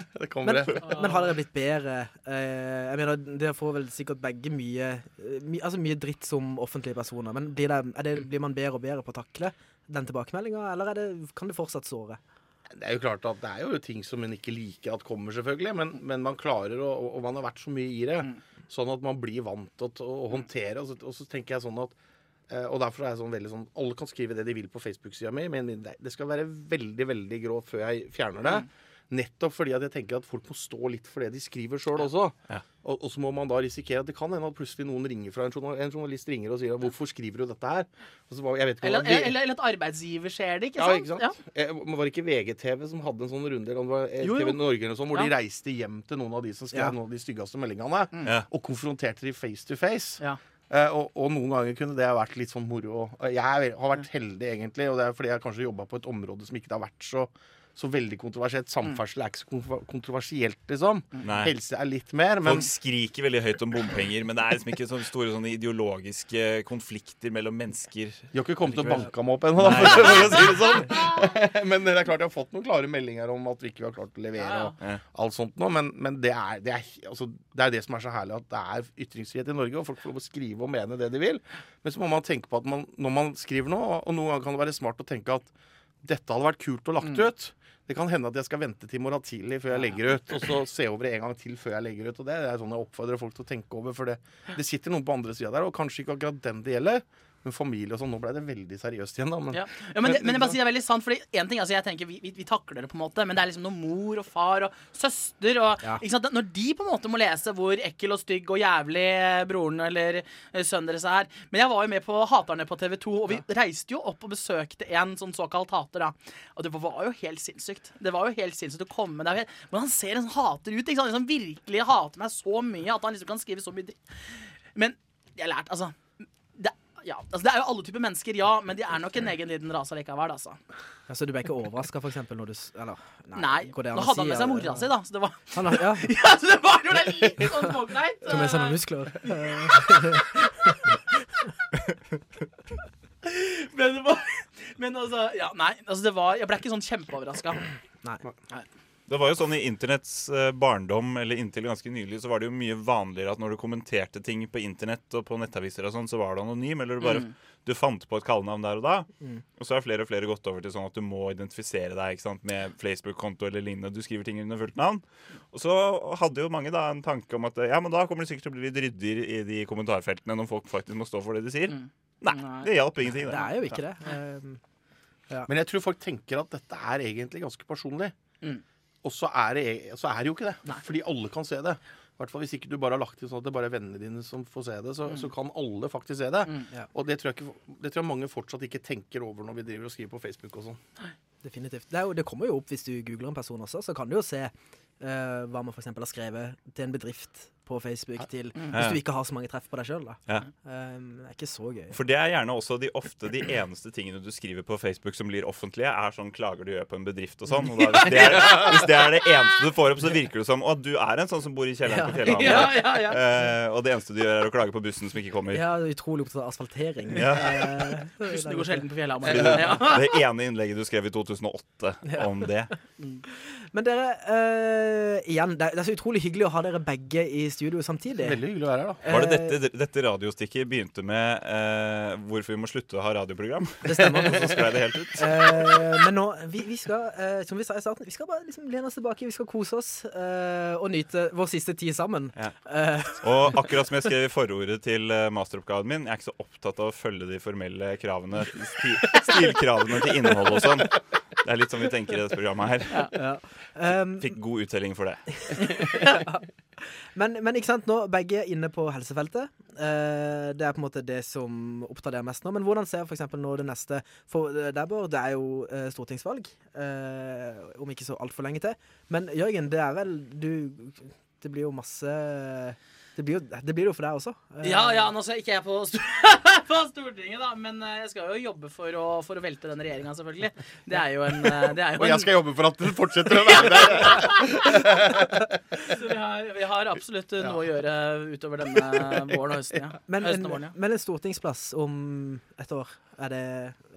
Men, men har dere blitt bedre? Eh, jeg mener, Dere får vel sikkert begge mye, eh, my, altså mye dritt som offentlige personer. Men blir, det, det, blir man bedre og bedre på å takle den tilbakemeldinga, eller er det, kan det fortsatt såre? Det er jo klart at det er jo ting som en ikke liker at kommer, selvfølgelig. Men, men man klarer og, Og man har vært så mye i det. Sånn at man blir vant til å, å håndtere. Og så, og så tenker jeg sånn at eh, og derfor er jeg sånn veldig sånn Alle kan skrive det de vil på Facebook-sida mi, men det skal være veldig veldig grovt før jeg fjerner det. Nettopp fordi at jeg tenker at folk må stå litt for det de skriver sjøl også. Ja. Og, og så må man da risikere at det kan hende at plutselig noen ringer fra en, journalist, en journalist ringer og sier 'Hvorfor skriver du dette her?' Og så, var- jeg vet ikke eller, hva- eller, eller at arbeidsgiver ser det, ikke ja, sant? ikke sant? Eh, Var det ikke VGTV som hadde en sånn runde eller om det var eh, Jo. TV Norge eller sånt, hvor de reiste hjem til noen av de som skrev Ja. noen av de styggeste meldingene, mm. og konfronterte de face to face? Ja. Uh, og, og noen ganger kunne det vært litt sånn moro. Jeg har vært heldig, egentlig, og det er fordi jeg kanskje jobba på et område som ikke har vært så så veldig kontroversielt. Samferdsel er ikke så kontroversielt, liksom. Nei. Helse er litt mer, men Folk skriker veldig høyt om bompenger, men det er liksom ikke så store sånne ideologiske konflikter mellom mennesker. de har ikke kommet å banke meg opp ennå, for, å si det sånn. men det er klart jeg har fått noen klare meldinger om at vi ikke har klart å levere. Og Ja. alt sånt nå, men, men det, er, det, er, altså, det er det som er så herlig, at det er ytringsfrihet i Norge, og folk får lov å skrive og mene det de vil. Men så må man tenke på at man, når man skriver noe, og noen ganger kan det være smart å tenke at dette hadde vært kult å lagt ut. Det kan hende at jeg skal vente til i morgen tidlig før jeg legger ut, og så se over det en gang til før jeg legger ut. Og det er sånn jeg oppfordrer folk til å tenke over, for det, det sitter noen på andre sida der, og kanskje ikke akkurat den det gjelder. Men familie og sånn, nå ble det veldig seriøst igjen, da. Men, Ja. ja, men, det, men jeg bare sier det er veldig sant, fordi en ting, altså jeg tenker vi, vi, vi takler det på en måte, men det er liksom når mor og far og søster og Ja. ikke sant? Når de på en måte må lese hvor ekkel og stygg og jævlig broren eller eh, sønnen deres er Men jeg var jo med på Haterne på TV 2, og vi reiste jo opp og besøkte en sånn såkalt hater, da. Og det var jo helt sinnssykt. Det var jo helt sinnssykt å komme der. Men han ser en sånn hater ut, ikke sant? Liksom virkelig hater meg så mye at han liksom kan skrive så mye dritt. Men jeg lærte, altså ja, altså det er jo alle typer mennesker, ja, men de er nok en egen liten rase likevel. Altså. Ja, så du ble ikke overraska, for eksempel, når du Eller Nei, nei nå hadde han med seg mora si, da. Så det var, Han ja, ja, så det var jo det litt sånn småkneit tok med seg noen muskler. Men, det var, men altså, ja, nei, altså det var Jeg ble ikke sånn kjempeoverraska. Nei. Det var jo sånn I internetts eh, barndom, eller inntil ganske nylig, så var det jo mye vanligere at når du kommenterte ting på internett og på nettaviser og sånn, så var du anonym, eller du bare Mm. du fant på et kallenavn der og da. Mm. Og så har flere og flere gått over til sånn at du må identifisere deg ikke sant, med Facebook-konto eller lignende. Du skriver ting under fullt navn. Og så hadde jo mange da en tanke om at ja, men da kommer det sikkert til å bli litt ryddigere i de kommentarfeltene når folk faktisk må stå for det de sier. Mm. Nei, Nei. det hjalp ingenting. Det er jo ikke det. Ja. Men jeg tror folk tenker at dette er egentlig ganske personlig. Mm. Og så er, det, e- så er det jo ikke det. Nei. Fordi alle kan se det. I hvert fall Hvis ikke du bare har lagt det sånn at det bare er vennene dine som får se det, så, så kan alle faktisk se det. Mm. Ja. Og det tror, jeg ikke, det tror jeg mange fortsatt ikke tenker over når vi driver og skriver på Facebook og sånn. Definitivt. Det, jo, det kommer jo opp hvis du googler en person også, så kan du jo se uh, hva man f.eks. har skrevet til en bedrift på Facebook til Hvis du ikke har så mange treff på deg sjøl, da. Ja. Um, det er ikke så gøy. For det er gjerne også de, ofte de eneste tingene du skriver på Facebook som blir offentlige, er sånn klager du gjør på en bedrift og sånn. Og da, hvis, det er, hvis det er det eneste du får opp, så virker det som at du er en sånn som bor i kjelleren på Fjellhamar. Ja, ja, ja. Eh, og det eneste du gjør, er å klage på bussen som ikke kommer. Ja, utrolig opptatt av asfaltering. Ja. Uh, bussen er går sjelden på Fjellhamar. Det, Det ene innlegget du skrev i 2008 om det. Men dere, uh, igjen, det er, det er så utrolig hyggelig å ha dere begge i studio samtidig. Veldig hyggelig å være her, da. Var det dette, dette radiostikket begynte med eh, hvorfor vi må slutte å ha radioprogram? Det stemmer. Og så sklei det helt ut. Eh, men nå, vi, vi skal, eh, som vi sa i starten, vi skal bare liksom lene oss tilbake, vi skal kose oss eh, og nyte vår siste tid sammen. Ja. Eh, Og akkurat som jeg skrev i forordet til eh, masteroppgaven min, jeg er ikke så opptatt av å følge de formelle kravene, sti, stilkravene til innhold og sånn. Det er litt sånn vi tenker i dette programmet her. ja. Um, Fikk god uttelling for det. men, men ikke sant, nå begge er inne på helsefeltet. Eh, det er på en måte det som opptar dere mest nå. Men hvordan ser eksempel nå det neste For eh, der, Bård, det er jo eh, stortingsvalg eh, om ikke så altfor lenge til. Men Jørgen, det er vel du Det blir jo masse Det blir jo det blir jo for deg også. Eh, Ja, ja, nå skal ikke jeg på, sto på Stortinget, da, men eh, jeg skal jo jobbe for å, for å velte den regjeringa, selvfølgelig. Det er jo en, eh, det er jo Og en jeg skal jobbe for at den fortsetter å være der. Så vi har, vi har absolutt eh, noe å gjøre utover denne våren og høsten. Ja. Men høsten en, og våren, ja. men en stortingsplass om et år, er det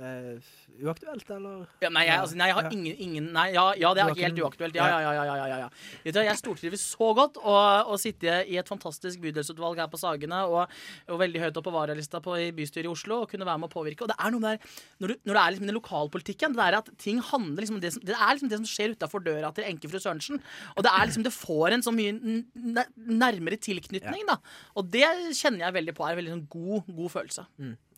eh, uaktuelt, eller? Ja, nei, jeg, altså, nei, jeg har ingen, ingen Nei, ja, ja det er helt uaktuelt. Ja, ja, ja. ja, ja, ja, ja. Jeg stortrives så godt å, å sitte i et fantastisk bydelsutvalg her på Sagene og, og veldig høyt opp på varalista på, i bystyret i Oslo og kunne være med å påvirke. Og det er noe der Når, du, når det er liksom den lokalpolitikken, det er at ting handler liksom om det som, Det er liksom det som skjer utafor døra til enkefru Sørensen. Og det er liksom Det får en så mye nærmere tilknytning, da. Og det kjenner jeg veldig på er en veldig sånn god, god følelse.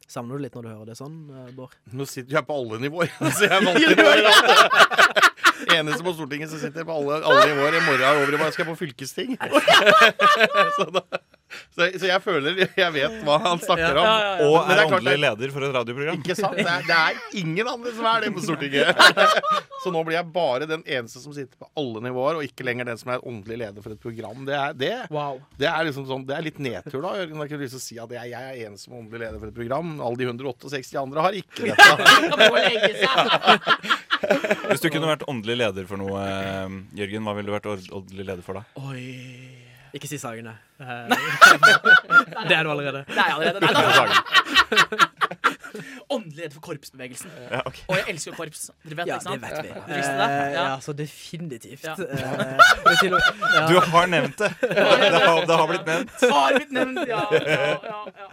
Savner du litt når du hører det sånn, eh, Bård? Nå sitter jeg på alle nivåer. Så jeg er vant til alt. Eneste på Stortinget som sitter på alle, alle nivåer. I morgen er over i morgen skal jeg på fylkesting. så, da, så, så jeg føler jeg vet hva han snakker om. Ja, ja, ja. Og er er klart åndelig leder for et radioprogram. Ikke sant? Det er, det er ingen andre som er det på Stortinget. Så nå blir jeg bare den eneste som sitter på alle nivåer, og ikke lenger den som er åndelig leder for et program. Det er, det, Wow. det er liksom sånn, det er litt nedtur, da. Jeg har ikke lyst til å si at jeg, jeg er eneste som er åndelig leder for et program. Alle de 168 andre har ikke dette. Hvis du kunne vært åndelig leder for noe, eh, Jørgen, hva ville du vært åndelig leder for da? Oi. Ikke si sagene. Eh, det er du allerede. Det er allerede. Nei, da. Åndelig leder for korpsbevegelsen. Ja, okay. Og jeg elsker jo korps. Dere vet Ja, ikke sant? det vet vi. Ja. det? Eh, Ja. ja, så definitivt. Ja. Eh. Du har nevnt det! Det har, det har blitt nevnt. Har blitt nevnt, ja. ja, ja, ja.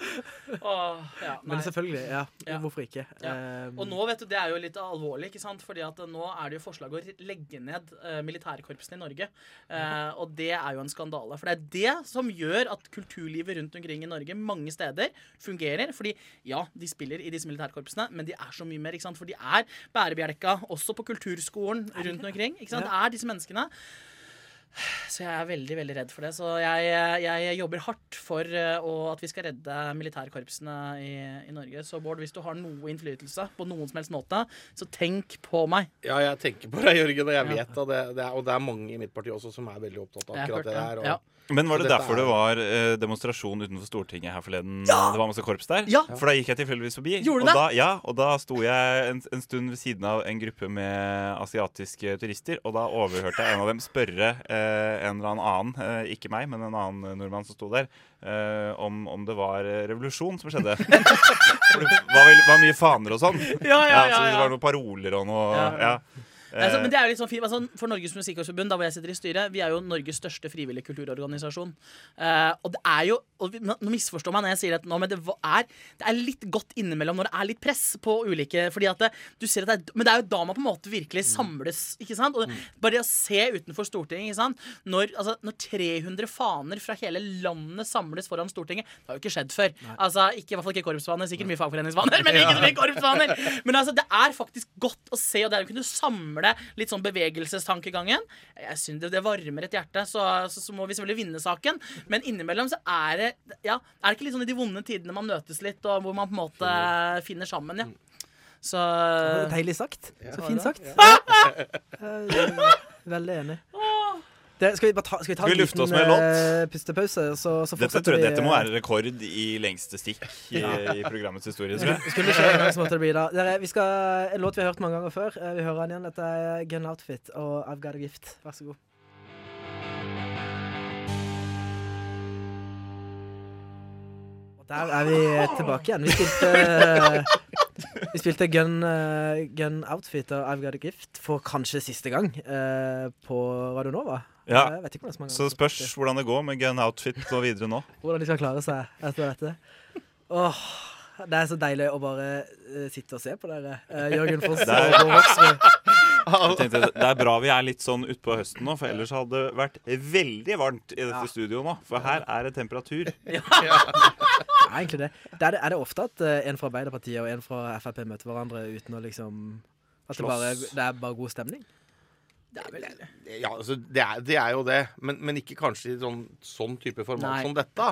Åh, ja. Men selvfølgelig, ja. Ja. Hvorfor ikke? Ja. Eh, Og nå vet du, det er jo litt alvorlig, ikke sant? Fordi at nå er det jo forslag å legge ned militærkorpsene i Norge. Eh, og det er jo en skandale. For det er det som gjør at kulturlivet rundt omkring i Norge mange steder fungerer. Fordi ja, de spiller i disse militærkorpsene, men de er så mye mer. ikke sant? For de er bærebjelka også på kulturskolen rundt omkring. ikke sant? Det er disse menneskene. Så jeg er veldig veldig redd for det. Så jeg, jeg jobber hardt for eh, at vi skal redde militærkorpsene i, i Norge. Så Bård, hvis du har noe innflytelse på noen som helst måte, så tenk på meg. Ja, jeg tenker på deg, Jørgen, og jeg Ja. vet at det, det er, Og det er mange i mitt parti også som er veldig opptatt av akkurat det der. Og, Ja. Men var det derfor er- det var eh, demonstrasjon utenfor Stortinget her forleden? Ja! Det var masse korps der? Ja. For da gikk jeg tilfeldigvis forbi. Gjorde og det? Da, ja, og da sto jeg en, en stund ved siden av en gruppe med asiatiske turister, og da overhørte jeg en av dem spørre eh, en eller annen, eh, ikke meg, men en annen nordmann som sto der, eh, om, om det var eh, revolusjon som skjedde. For det var, vel, var mye faner og sånn. Ja, ja, ja, så det var noen paroler og noe Ja. Altså, men det er jo litt sånn fint, altså, For Norges Musikkorpsforbund, da hvor jeg sitter i styret, vi er jo Norges største frivillige kulturorganisasjon. Uh, og det er jo og Nå misforstår meg når jeg sier dette nå, men det er, det er litt godt innimellom når det er litt press på ulike fordi at det, du ser at det er, Men det er jo da man på en måte virkelig samles. ikke sant? Og Bare det å se utenfor Stortinget ikke sant? Når, altså, når 300 faner fra hele landet samles foran Stortinget Det har jo ikke skjedd før. Altså, ikke, I hvert fall ikke korpsfaner. Sikkert mye fagforeningsfaner, men ikke så mye korpsfaner. Men altså, det er faktisk godt å se, og det er å kunne samle litt sånn bevegelsestankegangen. Jeg synes det, det varmer et hjerte, så, så, så må vi selvfølgelig vinne saken. Men innimellom så er det Ja, er det ikke litt sånn i de vonde tidene man møtes litt, og hvor man på en måte finner sammen, ja. Så Deilig sagt. Så fint sagt. Eh, Veldig enig. Det, skal vi bare ta, skal vi ta Skal vi en lufte oss liten med låt? eh, pustepause, så, så Dette, fortsetter tror jeg, vi dette må være rekord i lengste stikk i, i programmets historie. Tror jeg. Skulle det skje en gang, så måtte det bli da. Dere, vi skal, en låt vi har hørt mange ganger før. Eh, Vi hører den igjen. Dette er Gun Outfit og I've Got a Gift. Vær så god. Og der er vi tilbake igjen. Vi spilte, vi spilte Gun, eh, Gun Outfit og I've Got a Gift for kanskje siste gang eh, på Radio Nova. Ja. Jeg vet ikke hvor mange Så det spørs hvordan det går med gun outfit og videre nå. Hvordan de skal klare seg etter dette. Åh, det er så deilig å bare uh, sitte og se på dere. Uh, Jørgen Foss Det og Bård Hoksrud. Tenkte, det er bra vi er litt sånn utpå høsten nå, for ellers hadde det vært veldig varmt i dette studioet nå. For her er det temperatur. Det er egentlig det. det er, er det ofte at eh, en fra Arbeiderpartiet og en fra Frp møter hverandre uten å liksom At det, bare, det er bare god stemning? Det er vel. Ja, altså, det er, det er jo det, men, men ikke kanskje i sånn, sånn type format Nei. som dette.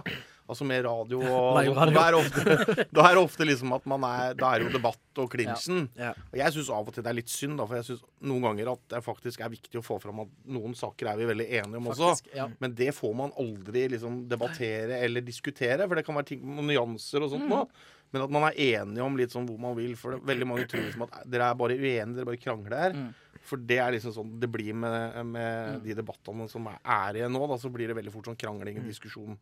Altså med radio og Nei, radio. Da er ofte, da er det ofte liksom at man er Da er jo debatt og klinsjen. Ja. Og jeg syns av og til det er litt synd, da, for jeg syns noen ganger at det faktisk er viktig å få fram at noen saker er vi veldig enige om også. Ja. Men det får man aldri liksom debattere eller diskutere, for det kan være ting med nyanser og sånt nå. Men at man er enige om litt sånn hvor man vil. For det, veldig mange tror liksom at dere er bare uenige, dere bare krangler her. For det er liksom sånn det blir med, med de debattene som er, er igjen nå. Da, så blir det veldig fort sånn krangling og diskusjon.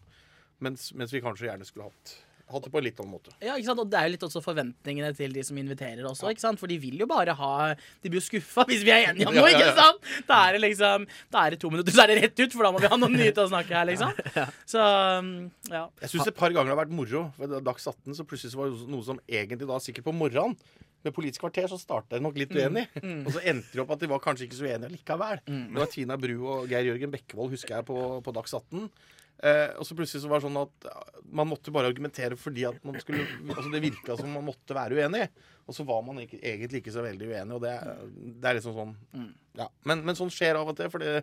Mens, mens vi kanskje gjerne skulle hatt, hatt det på en litt annen måte. Ja, ikke sant? Og det er jo litt også forventningene til de som inviterer også. ikke sant? For de vil jo bare ha De blir jo skuffa hvis vi er enige om noe, Ja, ja, ja. ikke sant? Da er det liksom Da er det to minutter, så er det rett ut, for da må vi ha noe nytt å snakke her, liksom. Så um, ja. Jeg syns et par ganger det har vært moro. Ved Dags 18 så plutselig så var det noe som egentlig da sikkert på morgenen med Politisk kvarter så starta jeg nok litt uenig. Og så endte det opp at de var kanskje ikke så uenige likevel. Det var Tina Bru og Geir Jørgen Bekkevold, husker jeg, på, på Dags 18. Eh, og så plutselig så var det sånn at man måtte bare argumentere fordi at man skulle Altså det virka som man måtte være uenig. Og så var man ikke, egentlig ikke så veldig uenig, og det, det er liksom sånn Ja. Men, men sånn skjer av og til, fordi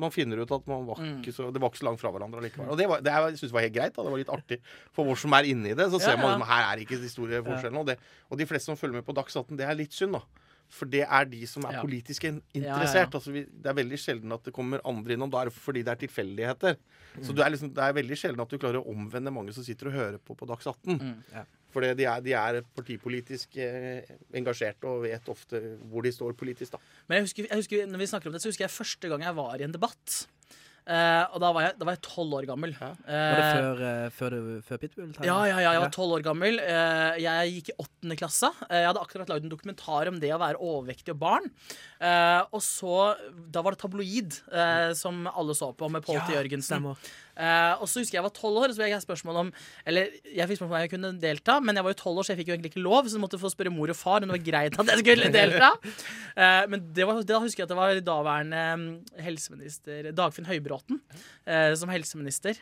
man finner ut at man var ikke så, det var ikke så langt fra hverandre likevel. Og det, var, det jeg synes var helt greit. da, Det var litt artig for oss som er inni det. Så ser Ja, man ja. at her er ikke de store forskjellene. Og, det, og de fleste som følger med på Dags 18, det er litt synd, da. For det er de som er Ja. politisk in- ja, ja. interessert. Altså, vi, det er veldig sjelden at det kommer andre innom. Da er det fordi det er tilfeldigheter. Så du er liksom, det er veldig sjelden at du klarer å omvende mange som sitter og hører på på Dags 18. Ja. For de er, de er partipolitisk eh, engasjerte og vet ofte hvor de står politisk, da. Men jeg husker, jeg husker, når vi snakker om det, så husker jeg første gang jeg var i en debatt. Eh, og da var jeg da var jeg tolv år gammel. Var det Eh, før, uh, før, før Pitbull? Ja, ja, ja, jeg var tolv år gammel. Uh, Jeg gikk i åttende klasse. Eh, Jeg hadde akkurat lagd en dokumentar om det å være overvektig og barn. Eh, Og så, Da var det tabloid, uh, som alle så på, med Pål T. Jørgensen. Eh, og så husker jeg jeg var tolv år, så fikk jeg spørsmål om Eller jeg fikk spørsmål om jeg kunne delta, men jeg var jo tolv år, så jeg fikk jo egentlig ikke lov, så jeg måtte få spørre mor og far om det var greit at jeg skulle delta. Men det var, da husker jeg at det var daværende mm, helseminister Dagfinn Høybråten som helseminister.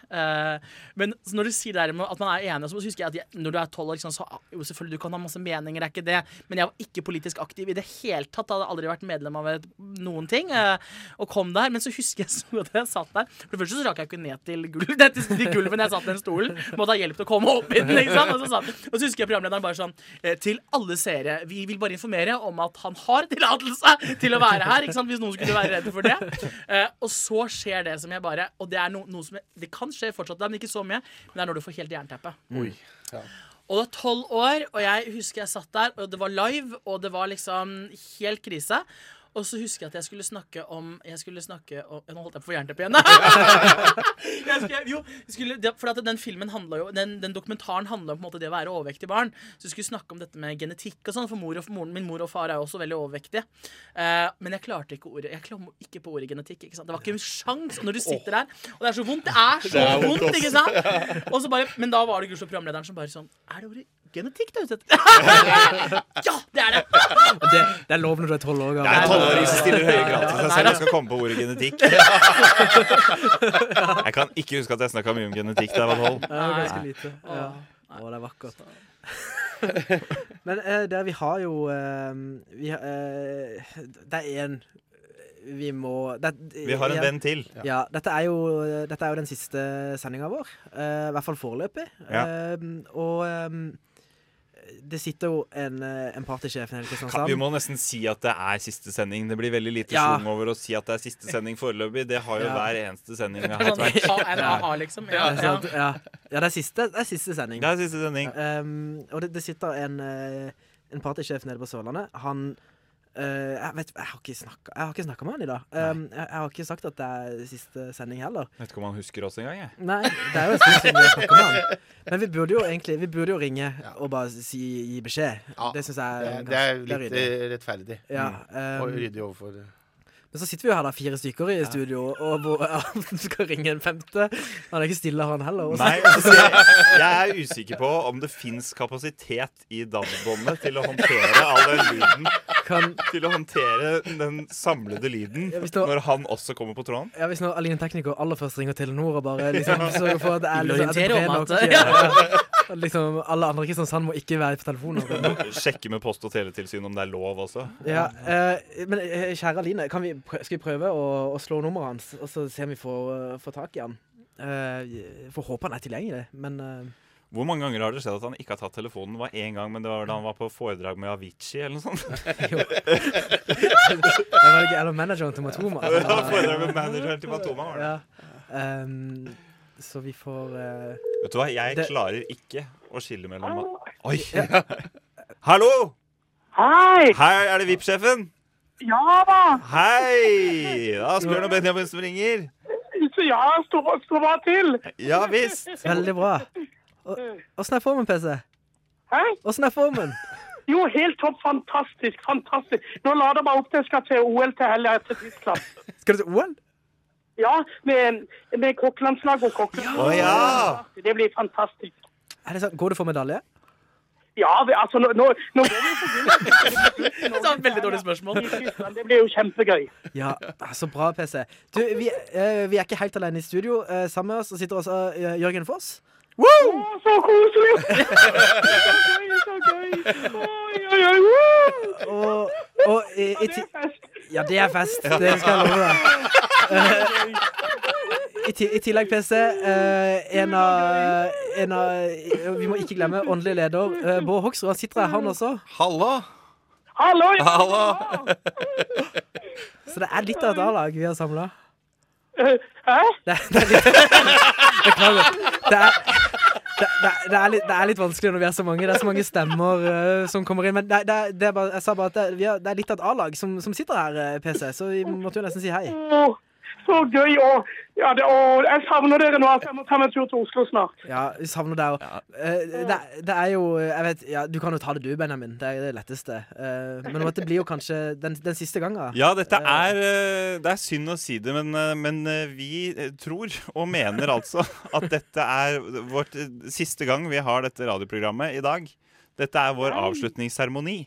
Men når du sier det med at man er enig, så husker jeg at jeg, når du er tolv år, liksom, så ah, jo, selvfølgelig du kan ha masse meninger, det er ikke det, men jeg var ikke politisk aktiv i det hele tatt. Jeg hadde aldri vært medlem av et, noen ting. Eh, og kom der, men så husker jeg så at jeg satt der. For det første så rakk jeg ikke ned til gulvet, til, til gulvet jeg satt i den stolen. Måtte ha hjelp til å komme opp i den. Sant? Og, så satt, og så husker jeg programlederen bare sånn eh, Til alle seere, vi vil bare informere om at han har tillatelse til å være her. Ikke sant? Hvis noen skulle være redde for det. Eh, og så skjer det som jeg bare Og det er no, noe som jeg, Det kan skje fortsatt, men ikke så mye. Men det er når du får helt jernteppe. Oi. Ja. Og det var tolv år, og jeg husker jeg satt der, og det var live, og det var liksom helt krise. Og så husker jeg at jeg skulle snakke om Jeg skulle snakke om Nå holdt jeg på å få jernteppe igjen. jeg skulle, jo, skulle, for at den filmen handla jo den, den dokumentaren handla om måte det å være overvektig barn. Så jeg skulle snakke om dette med genetikk og sånn, for mor og, moren, min mor og far er jo også veldig overvektige. Eh, men jeg klarte ikke ordet Jeg kom ikke på ordet genetikk. Det var ikke en sjans når du sitter der, og det er så vondt. Det er så Det er vondt, vondt, ikke sant? Og så bare, men da var det gudskjelov programlederen som bare sånn Er det ordet genetikk det er ute etter? ja, det er det! Det, det er lov når du er tolv år gammel. Det er tolvåring som stiller høye krav til seg selv og skal komme på ordet genetikk. Jeg kan ikke huske at jeg snakka mye om genetikk da jeg var tolv. Ja, ganske lite. Ja. Å, det er vakkert. Men uh, der vi har jo uh, vi, eh, Det er én vi må det, Vi har en venn til. Ja, dette er jo, dette er jo den siste sendinga vår. Uh, I hvert fall foreløpig. Ja. Uh, og eh, det sitter jo en, eh, en partysjef nede i Kristiansand. vi må nesten si at det er siste sending. Det blir veldig lite Ja. schwung over å si at det er siste sending foreløpig. Det har jo Ja. hver eneste sending vi har Sånn, hatt en aha, liksom. Ja, Det er ja. sant, ja. ja, det er siste, det er siste sending. Det er siste sending. Um, og det, det sitter en, eh, en partysjef nede på Sørlandet. Han jeg, vet, jeg har ikke snakka Jeg har ikke snakka med han i dag. Um, jeg, jeg har ikke sagt at det er siste sending heller. Vet ikke om han husker oss engang. jeg. Nei, det er jo en stund siden vi har snakka med han. Men vi burde jo egentlig Vi burde jo ringe og bare si, gi beskjed. Ja, det syns jeg Det, er, det er litt ryddig. eh, rettferdig. Ja, um, Og ryddig overfor men så sitter vi jo her da, fire stykker i studio, og hvor han skal ringe en femte. Han er ikke stille, han heller. Også. Nei, altså, jeg, jeg er usikker på om det fins kapasitet i DAB-båndet til å håndtere all den lyden. Kan, Til å håndtere den samlede lyden Ja, når han også kommer på tråden. ja, Hvis nå Aline Tekniker aller først ringer Telenor og bare liksom sørger for at det er liksom, det er om nok, ja, at liksom, Alle andre i Kristiansand må ikke være på telefonen. Sjekke med Post- og teletilsynet om det er lov også. Ja, eh, men eh, kjære Aline, kan vi prø skal vi prøve å, å slå nummeret hans, og så se om vi får, eh, får tak i han? Eh, får håpe han er tilgjengelig, men eh, Hvor mange ganger har det skjedd at han ikke har tatt telefonen? Det var én gang, men det var da han var på foredrag med Avicii eller noe sånt. Det var ikke Eller manageren til Matoma. Var foredrag med manageren til Matoma. Var det. Ja. Um, så vi får uh, Vet du hva, jeg Det- klarer ikke å skille mellom Oi! Hallo! Hei! Hei, er det VIP-sjefen. Ja da! Hei! Er Asbjørn og Benjamin som ringer. Ja, stå, stå bare til. Ja visst. Veldig bra. Åssen er formen, PC? Hæ? Åssen er formen? Jo, helt topp. Fantastisk. Fantastisk. Nå lader jeg meg opp til jeg skal til OL til helga etter Tyskland. Skal du til OL? Ja, med, med kokkelandslag og kokker. Oh, ja! Det blir fantastisk. Er det sant? Går du for medalje? Ja, vi, altså, nå, nå, nå går vi for gull. Det var et veldig dårlig spørsmål. Det blir jo kjempegøy. Ja, ah, så bra, PC. Du, vi, eh, vi er ikke helt alene i studio. Eh, sammen med oss sitter også eh, Jørgen Foss. Å, så koselig! Så gøy, så gøy. Oi, oi, oi. Og, og i, i Det ti er fest. Ja, det er fest. Det skal jeg love deg. Eh, I, ti I tillegg, PC, eh, en av, en av Vi må ikke glemme åndelig leder eh, Bård Hoksrud. Han sitter her, han også. Hallo! Hallo! Hallo! Så det er litt av et A-lag vi har samla. Hæ? Hæ? Det, det er litt Beklager. Det er, det, det, er- er litt, det er litt vanskelig når vi er så mange. Det er så mange stemmer uh, som kommer inn. Men det, er- er bare, jeg sa bare at det, det er litt av et A-lag som, som sitter her, eh, PC. Så vi måtte jo nesten si hei. Å, så gøy. Og, ja, det, og jeg savner dere nå. Jeg må ta meg en tur til Oslo snart. Ja, vi savner deg òg. det, det er jo Jeg vet Ja, du kan jo ta det du, Benjamin. Det er det letteste. Uh, men det blir jo kanskje den, den siste gangen. Ja, dette er eh, Det er synd å si det, men, men vi tror og mener altså at dette er vårt siste gang vi har dette radioprogrammet i dag. Dette er vår avslutningsseremoni.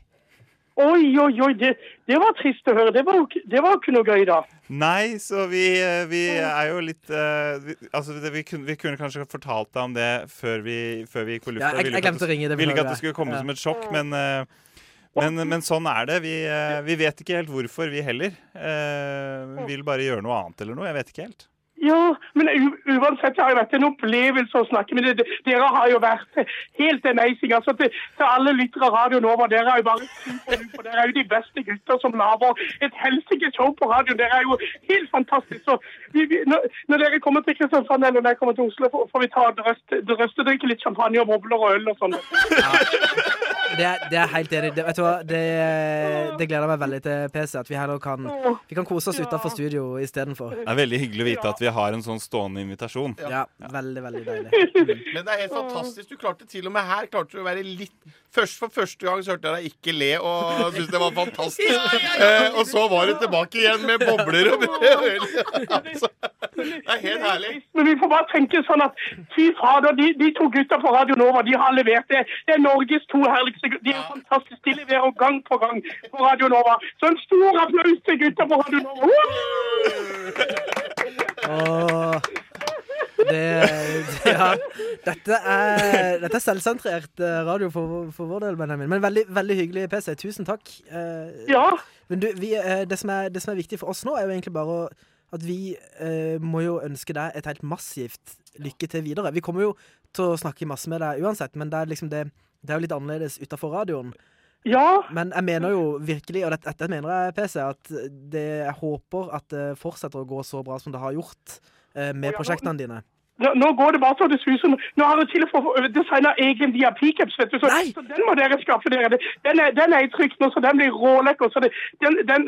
Oi, oi, oi. Det, det var trist å høre. Det var det var ikke noe gøy, da. Nei, så vi, eh, vi er jo litt uh, vi, Altså, det, vi, kunne, vi kunne kanskje fortalt deg om det før vi, før vi gikk på lufta. Ja, jeg- jeg glemte å ringe, det Ville ikke at det skulle komme ja. som et sjokk, men uh, men, men sånn er det. Vi, uh, vi vet ikke helt hvorfor, vi heller. Eh, vi vil bare gjøre noe annet eller noe. Jeg vet ikke helt. Ja, men uansett har jo vært en opplevelse å snakke med dere. Dere har jo vært helt amazing. Altså, til, til alle lyttere av Radio Nova, dere er jo bare for Dere er jo de beste gutter som lager et helsike show på radioen. Dere er jo helt fantastiske. Så vi, vi, når, når dere kommer til Kristiansand eller når jeg kommer til Oslo, får, får vi ta drøst, drøstedrikke litt champagne og bobler og øl og sånn. Det er, det er helt enig. Det, vet du hva? Det, det gleder meg veldig til, PC. At vi heller kan Vi kan kose oss utafor studio istedenfor. Det er veldig hyggelig å vite at vi har en sånn stående invitasjon. Ja, veldig, veldig deilig. Men det er helt fantastisk. Du klarte til og med her klarte du å være litt Først For første gang så hørte jeg deg ikke le og syntes det var fantastisk. Eh, og så var du tilbake igjen med bobler og øl. Altså, det er helt herlig. Men vi får bare tenke sånn at fy fader, de, de to gutta på Radio Nova de har levert det. Det er Norges to herligste gutter. De er fantastiske. De leverer gang på gang på Radio Nova. Så en stor applaus til gutta på Radio Nova. Åh, det, ja, dette er, dette er selvsentrert eh, radio for, for vår del, Benjamin. Men veldig, veldig hyggelig, PC. Tusen takk. Eh, Ja. Men du, vi, eh, det, som er, det som er viktig for oss nå, er jo egentlig bare at vi eh, må jo ønske deg et helt massivt lykke til videre. Vi kommer jo til å snakke masse med deg uansett, men det er liksom det Det er jo litt annerledes utafor radioen. Ja, Men jeg mener jo virkelig, og dette, dette mener jeg, PC, at det, jeg håper at det fortsetter å gå så bra som det har gjort med ja, nå- prosjektene dine. nå, nå går det bare så det suser. Nå har jeg til og med designa egen VIP-caps, vet du. Så, så den må dere skaffe dere. Den er, den er i trykk nå, så den blir rålekker. Så det, den, den,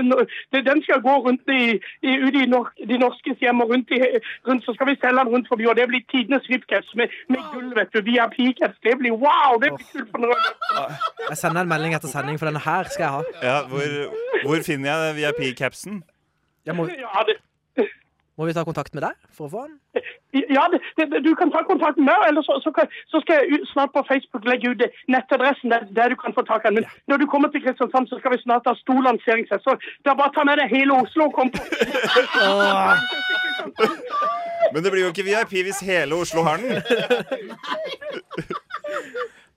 den- skal gå rundt i, i, ut i nor de norskes hjem og rundt, i, rundt, så skal vi selge den rundt forbi. Og det blir tidenes VIP-caps med, med gull, vet du. VIP-caps. Det blir wow! Det blir kult for. Jeg sender en melding etter sending, for denne her skal jeg ha. Ja, hvor, hvor finner jeg VIP-capsen? Jeg må, Ja, det, må vi ta kontakt med deg for å få den? Ja, det, det, du kan ta kontakt med meg, eller så, så, kan, så skal jeg snart på Facebook legge ut nettadressen der, der du kan få tak i den. Men når du kommer til Kristiansand, så skal vi snart ha stor lanseringsfest. Så da bare ta med deg hele Oslo og kom på. Men det blir jo ikke VIP hvis hele Oslo har den.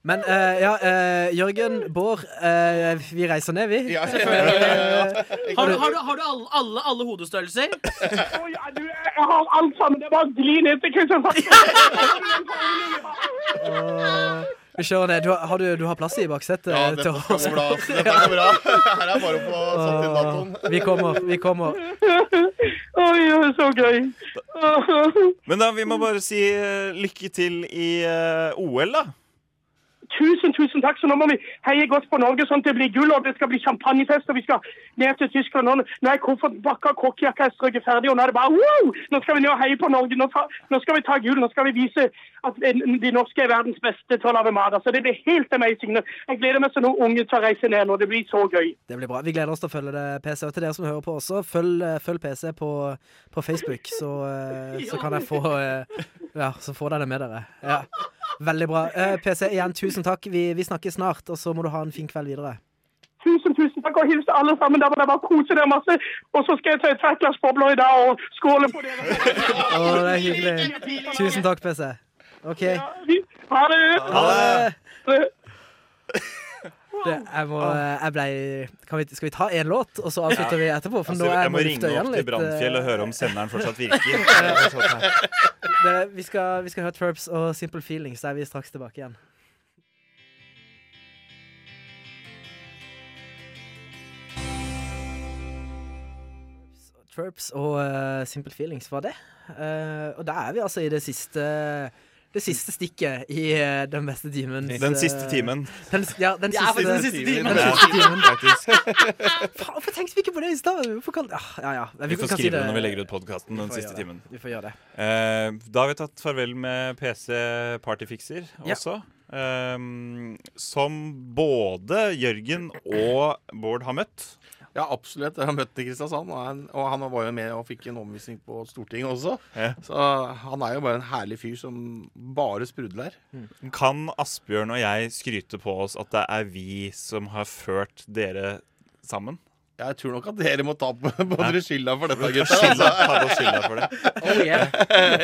Men eh, ja, eh, Jørgen, Bård, eh, vi reiser ned, vi. Ja, Har du, har du, har du alle, alle, alle hodestørrelser? Å, ja, du, jeg har alt sammen. Det er bare å gli ned til Kristiansand. Vi kjører ned. Du har, har du, du har plass i baksetet? Ja, dette skal gå bra. ass. Dette går bra. Her er bare å få satt inn datoen. Vi kommer, vi kommer. Oi, oi, så gøy. Men da, vi må bare si eh, lykke til i eh, OL, da. Tusen, tusen takk. Så nå må vi heie godt på Norge, sånn at det blir gull, og det skal bli champagnefest, og vi skal ned til Tyskland. Nå, nå er kofferten bakka, kokkejakka er strøket ferdig, og nå er det bare wow! Nå skal vi ned og heie på Norge. Nå, ta, nå skal vi ta gull. Nå skal vi vise at de norske er verdens beste til å lage mat. Så det blir helt amazing. Jeg gleder meg til noen unge tar reise ned nå. Det blir så gøy. Det blir bra. Vi gleder oss til å følge det, PC. Og til dere som hører på også, følg, eh, følg PC på, på Facebook, så, eh, så kan jeg få eh, Ja, så får dere det med dere. Ja. Veldig bra. Eh, PC, igjen, tusen takk. Vi, vi snakkes snart, og så må du ha en fin kveld videre. Tusen, tusen takk, og hils alle sammen. Dere bare kose dere masse. Og så skal jeg ta et et glass bobler i dag og skåle på dere. Å, det er hyggelig. Tusen takk, PC. OK. Vi- Ha det. Ha det. Det. Jeg må, jeg ble, kan vi, skal vi ta én låt, og så avslutter vi etterpå? For Altså, nå er jeg må ringe opp til eh, Brannfjell og høre om senderen fortsatt virker. det, vi, skal, vi skal høre Twerps og Simple Feelings. Så er vi straks tilbake igjen. Twerps og uh, Simple Feelings var det. Uh, og da er vi altså i det siste det siste stikket i eh, den beste timen. Den siste timen. Den, ja, den siste, ja, den siste timen. Den siste timen. Faen, hvorfor tenkte vi ikke på det i stad? Kan ah, Ja, ja. Vi får kan si skrive det når vi legger ut podkasten den siste timen. Vi får gjøre det. Eh, da har vi tatt farvel med PC Partyfixer Ja. også. ehm, som både Jørgen og Bård har møtt. Ja, absolutt. Jeg har møtt ham i Kristiansand, og han, og han var jo med og fikk en omvisning på Stortinget også. Ja. Så han er jo bare en herlig fyr som bare sprudler. Kan Asbjørn og jeg skryte på oss at det er vi som har ført dere sammen? Jeg tror nok at dere må ta på, på dere skylda for dette, Skylda, gutta. ta på skylda for det. Oh yeah.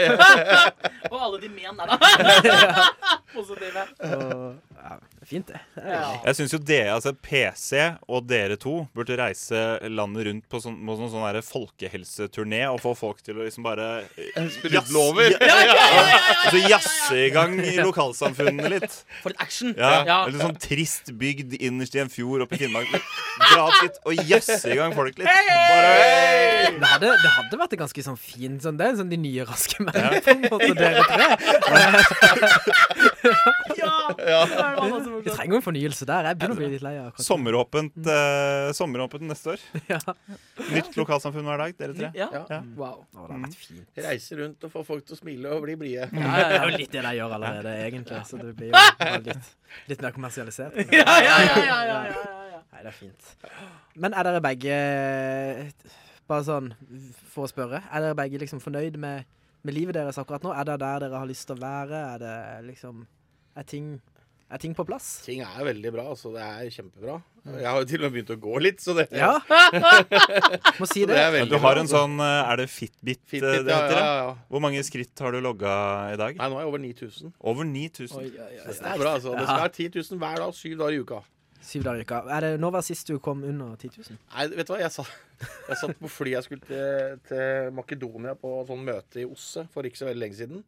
og alle de men der, da. Positive. Og, ja, fint, det. det er Ja. deilig. Jeg syns jo dere, altså PC og dere to burde reise landet rundt på sånn, på sånn, sånn folkehelseturné og få folk til å liksom bare eh, Sprudle over. Ja, altså jazze i gang i lokalsamfunnene litt. For litt action. Ja, Ja. Eller sånn trist bygd innerst i en fjord oppe i Finnmark. Dra opp litt og jazze i gang folk litt. Bare hey! Det hadde, det hadde vært en ganske sånn fin sånn, Det sånn de nye raske menn, på en måte, dere tre. Vi trenger jo en fornyelse der. Jeg begynner å bli litt lei av akkurat det. Sommeråpent, eh, sommeråpent neste år. Ja. Nytt lokalsamfunn hver dag, dere tre. Ja. Ja. Wow. Å, det har vært fint. Reise rundt og få folk til å smile og bli blide. Ja, ja, det er jo litt det de gjør allerede, egentlig. Så det blir jo litt, litt mer kommersialisert. Ja, ja, ja, ja, ja, ja, ja. Nei, det er fint. Men er dere begge Bare sånn for å spørre. Er dere begge liksom fornøyd med, med livet deres akkurat nå? Er det der dere har lyst til å være? Er det liksom Er ting, er ting på plass? Ting er veldig bra. altså Det er kjempebra. Jeg har jo til og med begynt å gå litt, så det, Ja. Må si det. det Ja, du har en sånn eh, Er det Fitbit, eh, Fitbit, det heter? ja, det? ja. Hvor mange skritt har du logga i dag? Nei, nå er jeg over 9000. Over 9000. Oi, oi, oi. Det er bra, altså. Det skal være 10 000 hver dag, syv dager i uka. Syv dager i uka. Er det, når var sist du kom under 10 000? Nei, vet du hva, jeg satt, jeg satt på flyet jeg skulle til, til Makedonia på sånn møte i OSSE for ikke så veldig lenge siden.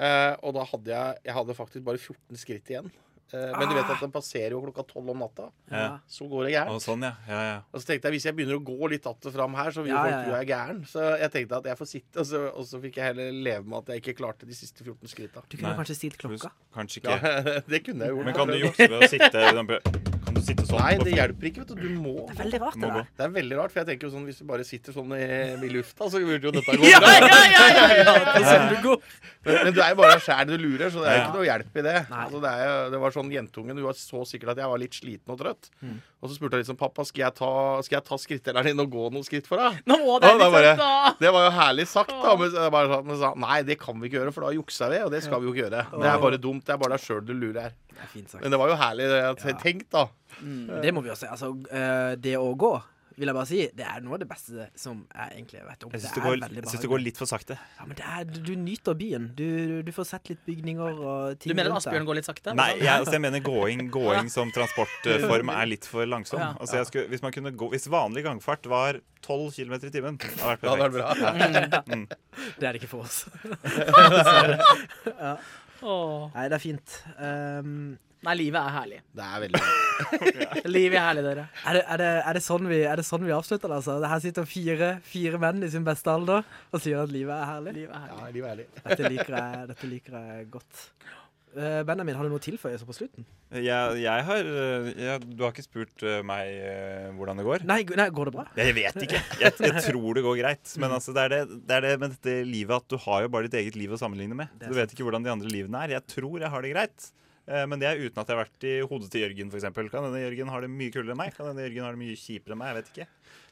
Eh, og da hadde jeg, jeg hadde faktisk bare 14 skritt igjen Eh, Men du vet at den passerer jo klokka tolv om natta. Ja. Så går det gærent. Og sånn, ja. ja, ja. Og så tenkte jeg, Hvis jeg begynner å gå litt att og fram her, så vil Ja, folk tro jeg er gæren. Så jeg tenkte at jeg får sitte, og så, og så fikk jeg heller leve med at jeg ikke klarte de siste 14 skritta. Du kunne Nei. kanskje stilt klokka. Kanskje Ja, ikke. det kunne jeg gjort. Men kan du jukse ved å sitte Kan du sitte sånn? Nei, det hjelper ikke. vet Du Du må Det er veldig rart, det der. Det er veldig rart, for jeg tenker jo sånn hvis du bare sitter sånn i, i lufta, så burde jo dette gå Ja, bra. ja, ja, ja, ja. Men, men du er jo bare sjæl du lurer, så det er Ja. ikke noe hjelp i det. Altså, det, er, jo- det var sånn Jentungen hun var så sikkert at jeg var litt sliten og trøtt. Og så spurte hun liksom pappa, skal jeg ta, skal jeg ta skrittdeleren din og gå noen skritt for deg? Nå må det Ja, det litt bare- da. Det var jo herlig sagt, da. Men jeg bare sa, men sa nei, det kan vi ikke gjøre, for da juksa vi, og det skal vi jo ikke gjøre. Det er bare dumt. Det er bare deg sjøl du lurer. Det er fint sagt. Men det var jo herlig det jeg tenkt, da. Det må vi også si. Altså, eh, det å gå, vil jeg bare si, det er noe av det beste som jeg egentlig vet om. Jeg syns Det det, er det går litt for sakte. Ja, men det er, du, du nyter byen. Du, du får sett litt bygninger og ting Du mener. Asbjørn går litt sakte? Nei, jeg, altså, jeg mener gåing, gåing som transportform er litt for langsom. Ja. Altså, jeg skulle, hvis, man kunne gå, hvis vanlig gangfart var 12 km i timen, det hadde vært Det hadde vært perfekt. bra. Mm. Det er det ikke for oss. Åh. Nei, det er fint. Um, Nei, livet er herlig. Det er veldig. Livet er herlig, dere. er, det, er, det, er, det sånn vi, er det sånn vi avslutter det? Altså? Her sitter fire, fire menn i sin beste alder og sier at livet er herlig. Livet er herlig. Ja, livet er herlig. Dette liker jeg, dette liker jeg godt. Eh, Benjamin, har du noe tilføyelse på slutten? Jeg, jeg har eh, jeg, Du har ikke spurt eh, meg hvordan det går? Nei, nei går det bra? Jeg vet ikke. Jeg, jeg tror det går greit. Men altså, det, er det, det er det med dette livet at du har jo bare ditt eget liv å sammenligne med. Du vet ikke hvordan de andre livene er. Jeg tror jeg har det greit. Eh, Men det er uten at jeg har vært i hodet til Jørgen, f.eks. Kan denne Jørgen har det mye kulere enn meg. Kan denne Jørgen har det mye kjipere enn meg. Jeg vet ikke.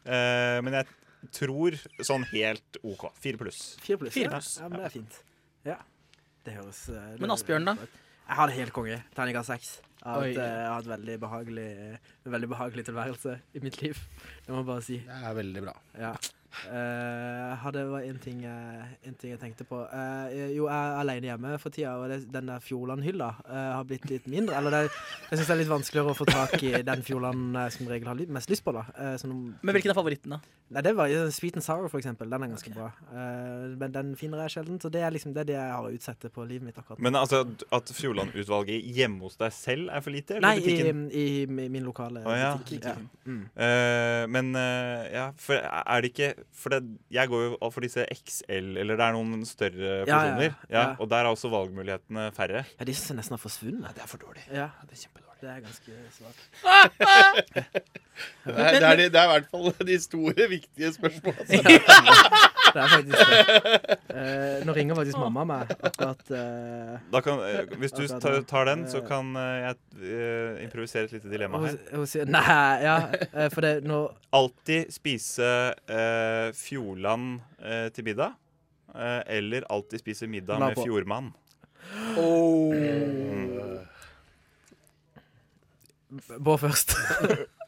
Eh, Men jeg tror sånn helt OK. Fire pluss. Fire pluss? Ja. Ja, men det er fint. Det høres eh, det Men Asbjørn, da? Jeg har det helt konge. Terningkast seks. Jeg har hatt, eh, jeg har hatt veldig behagelig, veldig behagelig tilværelse i mitt liv. Det må jeg bare si. Det er veldig bra. Ja. Eh, det var en ting, en ting jeg tenkte på. Uh, jo, jeg er alene hjemme for tida, og det, den der Fjordland-hylla uh, har blitt litt mindre. Eller det, jeg syns det er litt vanskeligere å få tak i den Fjordland jeg som regel har mest lyst på. da. Eh, sånn- Men hvilken er favoritten, da? Nei, det var Sweet and Sour, for eksempel. Den er ganske bra. Eh, men den finner jeg sjelden, så det er liksom det, er det jeg har å utsette på livet mitt akkurat. Men altså, at Fjordland-utvalget hjemme hos deg selv er for lite? Eller Nei, i, butikken? i, i min lokale oh, ja. butikk. Ja. Mm. Eh, men ja, for er det ikke For det, jeg går jo for disse XL, eller det er noen større Ja, ja. Ja, ja. Og der er også valgmulighetene færre. ja, de syns jeg nesten har forsvunnet. Det er for dårlig. Ja, Det er kjempedårlig. Det er ganske svakt. Det er, det er, de- det er i hvert fall de store, viktige spørsmålene. Det er faktisk det. Eh, nå ringer faktisk mamma meg akkurat eh, Da kan, eh, hvis du Akkurat tar, tar den, så Eh. kan eh, jeg eh, improvisere et lite dilemma her. Hos, Nei, ja, for det nå Alltid spise eh, Fjordland til middag. eh, eller alltid spise middag med med Oh. Fjordmann. Bård først.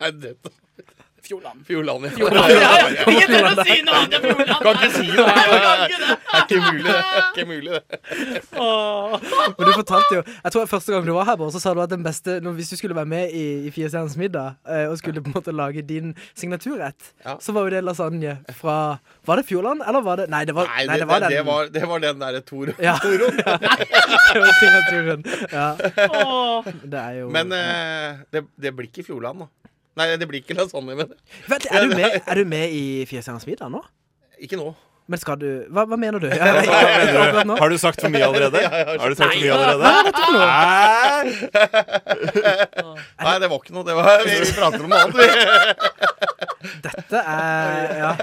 Fjordland. Fjordland, ja. Ja, Ingen tør å si noe annet enn Fjordland! Kan ikke si det. Ikke det. Det er ikke mulig, det. Det er ikke mulig, det. Men du fortalte jo Jeg tror første gang du var her, Bård, så sa du at den beste når, Hvis du skulle være med i, i Firestjerners middag eh, og skulle på en måte lage din signaturrett, så var jo det lasagne fra Var det Fjordland, eller var det Nei, det var, Nei, nei, det, det var det, den. det, var, det var den derre Toro. Ja. Toroen. det var signaturen. Ja. Det er jo Men eh, det, det blir ikke Fjordland, da. Nei, det blir ikke lasagne, men Vent, er du med, er du med i stjerners middag nå? ikke nå. Men skal du Hva, hva mener du? Ja, jeg- jeg- jeg-? Har du sagt for mye allerede? Har du sagt for mye er allerede? Nei, det var ikke noe. Det var, vi, vi prater om noe annet, vi. Dette er Ja. Uh,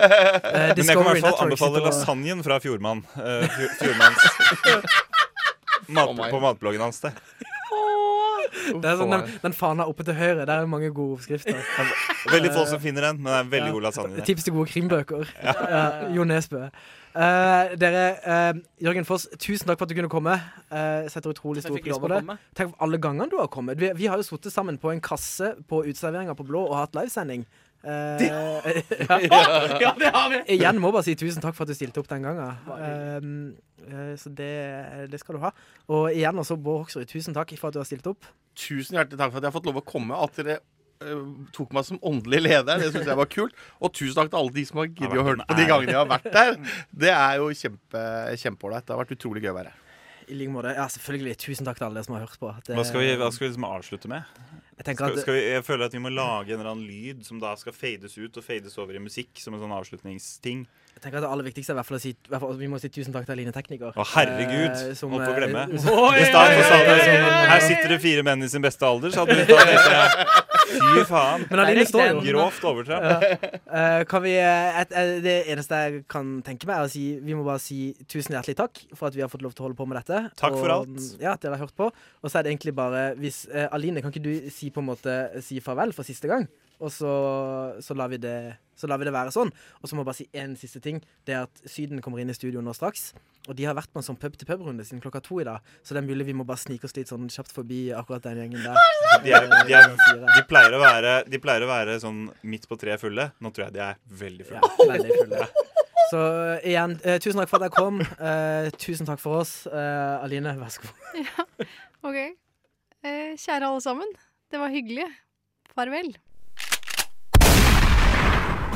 Men jeg kan i hvert fall anbefale lasagnen fra Fjordmann. Uh, Fjordmanns mat. På matbloggen hans. Det. Det er sånn, den, den fana oppe til høyre, der er mange gode oppskrifter. Veldig få som finner den, men det er veldig Ja. god lasagne. Tips til gode krimbøker. Ja. Jo Nesbø. Uh, dere, uh, Jørgen Foss, tusen takk for at du kunne komme. Uh, setter utrolig stor pris på det. Tenk på alle gangene du har kommet. Vi, vi har jo sittet sammen på en kasse på uteserveringa på Blå og hatt livesending. Det. ja. Ja, det har vi! Igjen må bare si tusen takk for at du stilte opp den gangen. Eh, så det, det skal du ha. Og igjen også, Bård Hoksrud, tusen takk for at du har stilt opp. Tusen hjertelig takk for at jeg har fått lov å komme. At dere eh, tok meg som åndelig leder. Det syns jeg var kult. Og tusen takk til alle de som har giddet å høre på de gangene jeg har vært der. Det er jo kjempe. Det har vært utrolig gøy å være her. I like måte. Ja, selvfølgelig. Tusen takk til alle som har hørt på. Det- Hva skal vi, hva skal vi liksom avslutte med? Jeg Skal, skal vi, jeg føler at vi må lage en eller annen lyd som da skal fades ut og fades over i musikk som en sånn avslutningsting. Jeg tenker at Det aller viktigste er i hvert fall å si fall, Vi må si tusen takk til Aline Tekniker. Å, herregud! eh, som, Holdt på å eh, glemme. som- Her sitter det fire menn i sin beste alder, så hadde du tenkt Fy faen. Men Aline står jo. Grovt overtramp. Ja. Eh, kan vi, eh, et, det eneste jeg kan tenke meg, er å si vi må bare si tusen hjertelig takk for at vi har fått lov til å holde på med dette. Takk for og, alt. Ja, at dere har hørt på. Og så er det egentlig bare hvis, Aline, kan ikke du si på en måte si farvel for siste gang? Og så, så, lar vi det, så lar vi det være sånn. Og så må jeg bare si én siste ting. Det er at Syden kommer inn i studio nå straks. Og de har vært på en sånn pub-til-pub-runde siden klokka to i dag. Så det er mulig vi må bare snike oss litt sånn kjapt forbi akkurat den gjengen der. De, er, de, er, de, pleier å være, de pleier å være sånn midt på treet fulle. Nå tror jeg de er veldig fulle. Ja, veldig fulle. Så eh, igjen, eh, tusen takk for at jeg kom. Eh, tusen takk for oss. Eh, Aline, vær så god. Ja, OK. Eh, kjære alle sammen. Det var hyggelig. Farvel.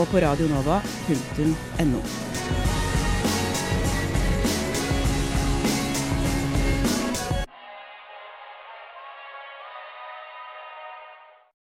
og på radionova.no.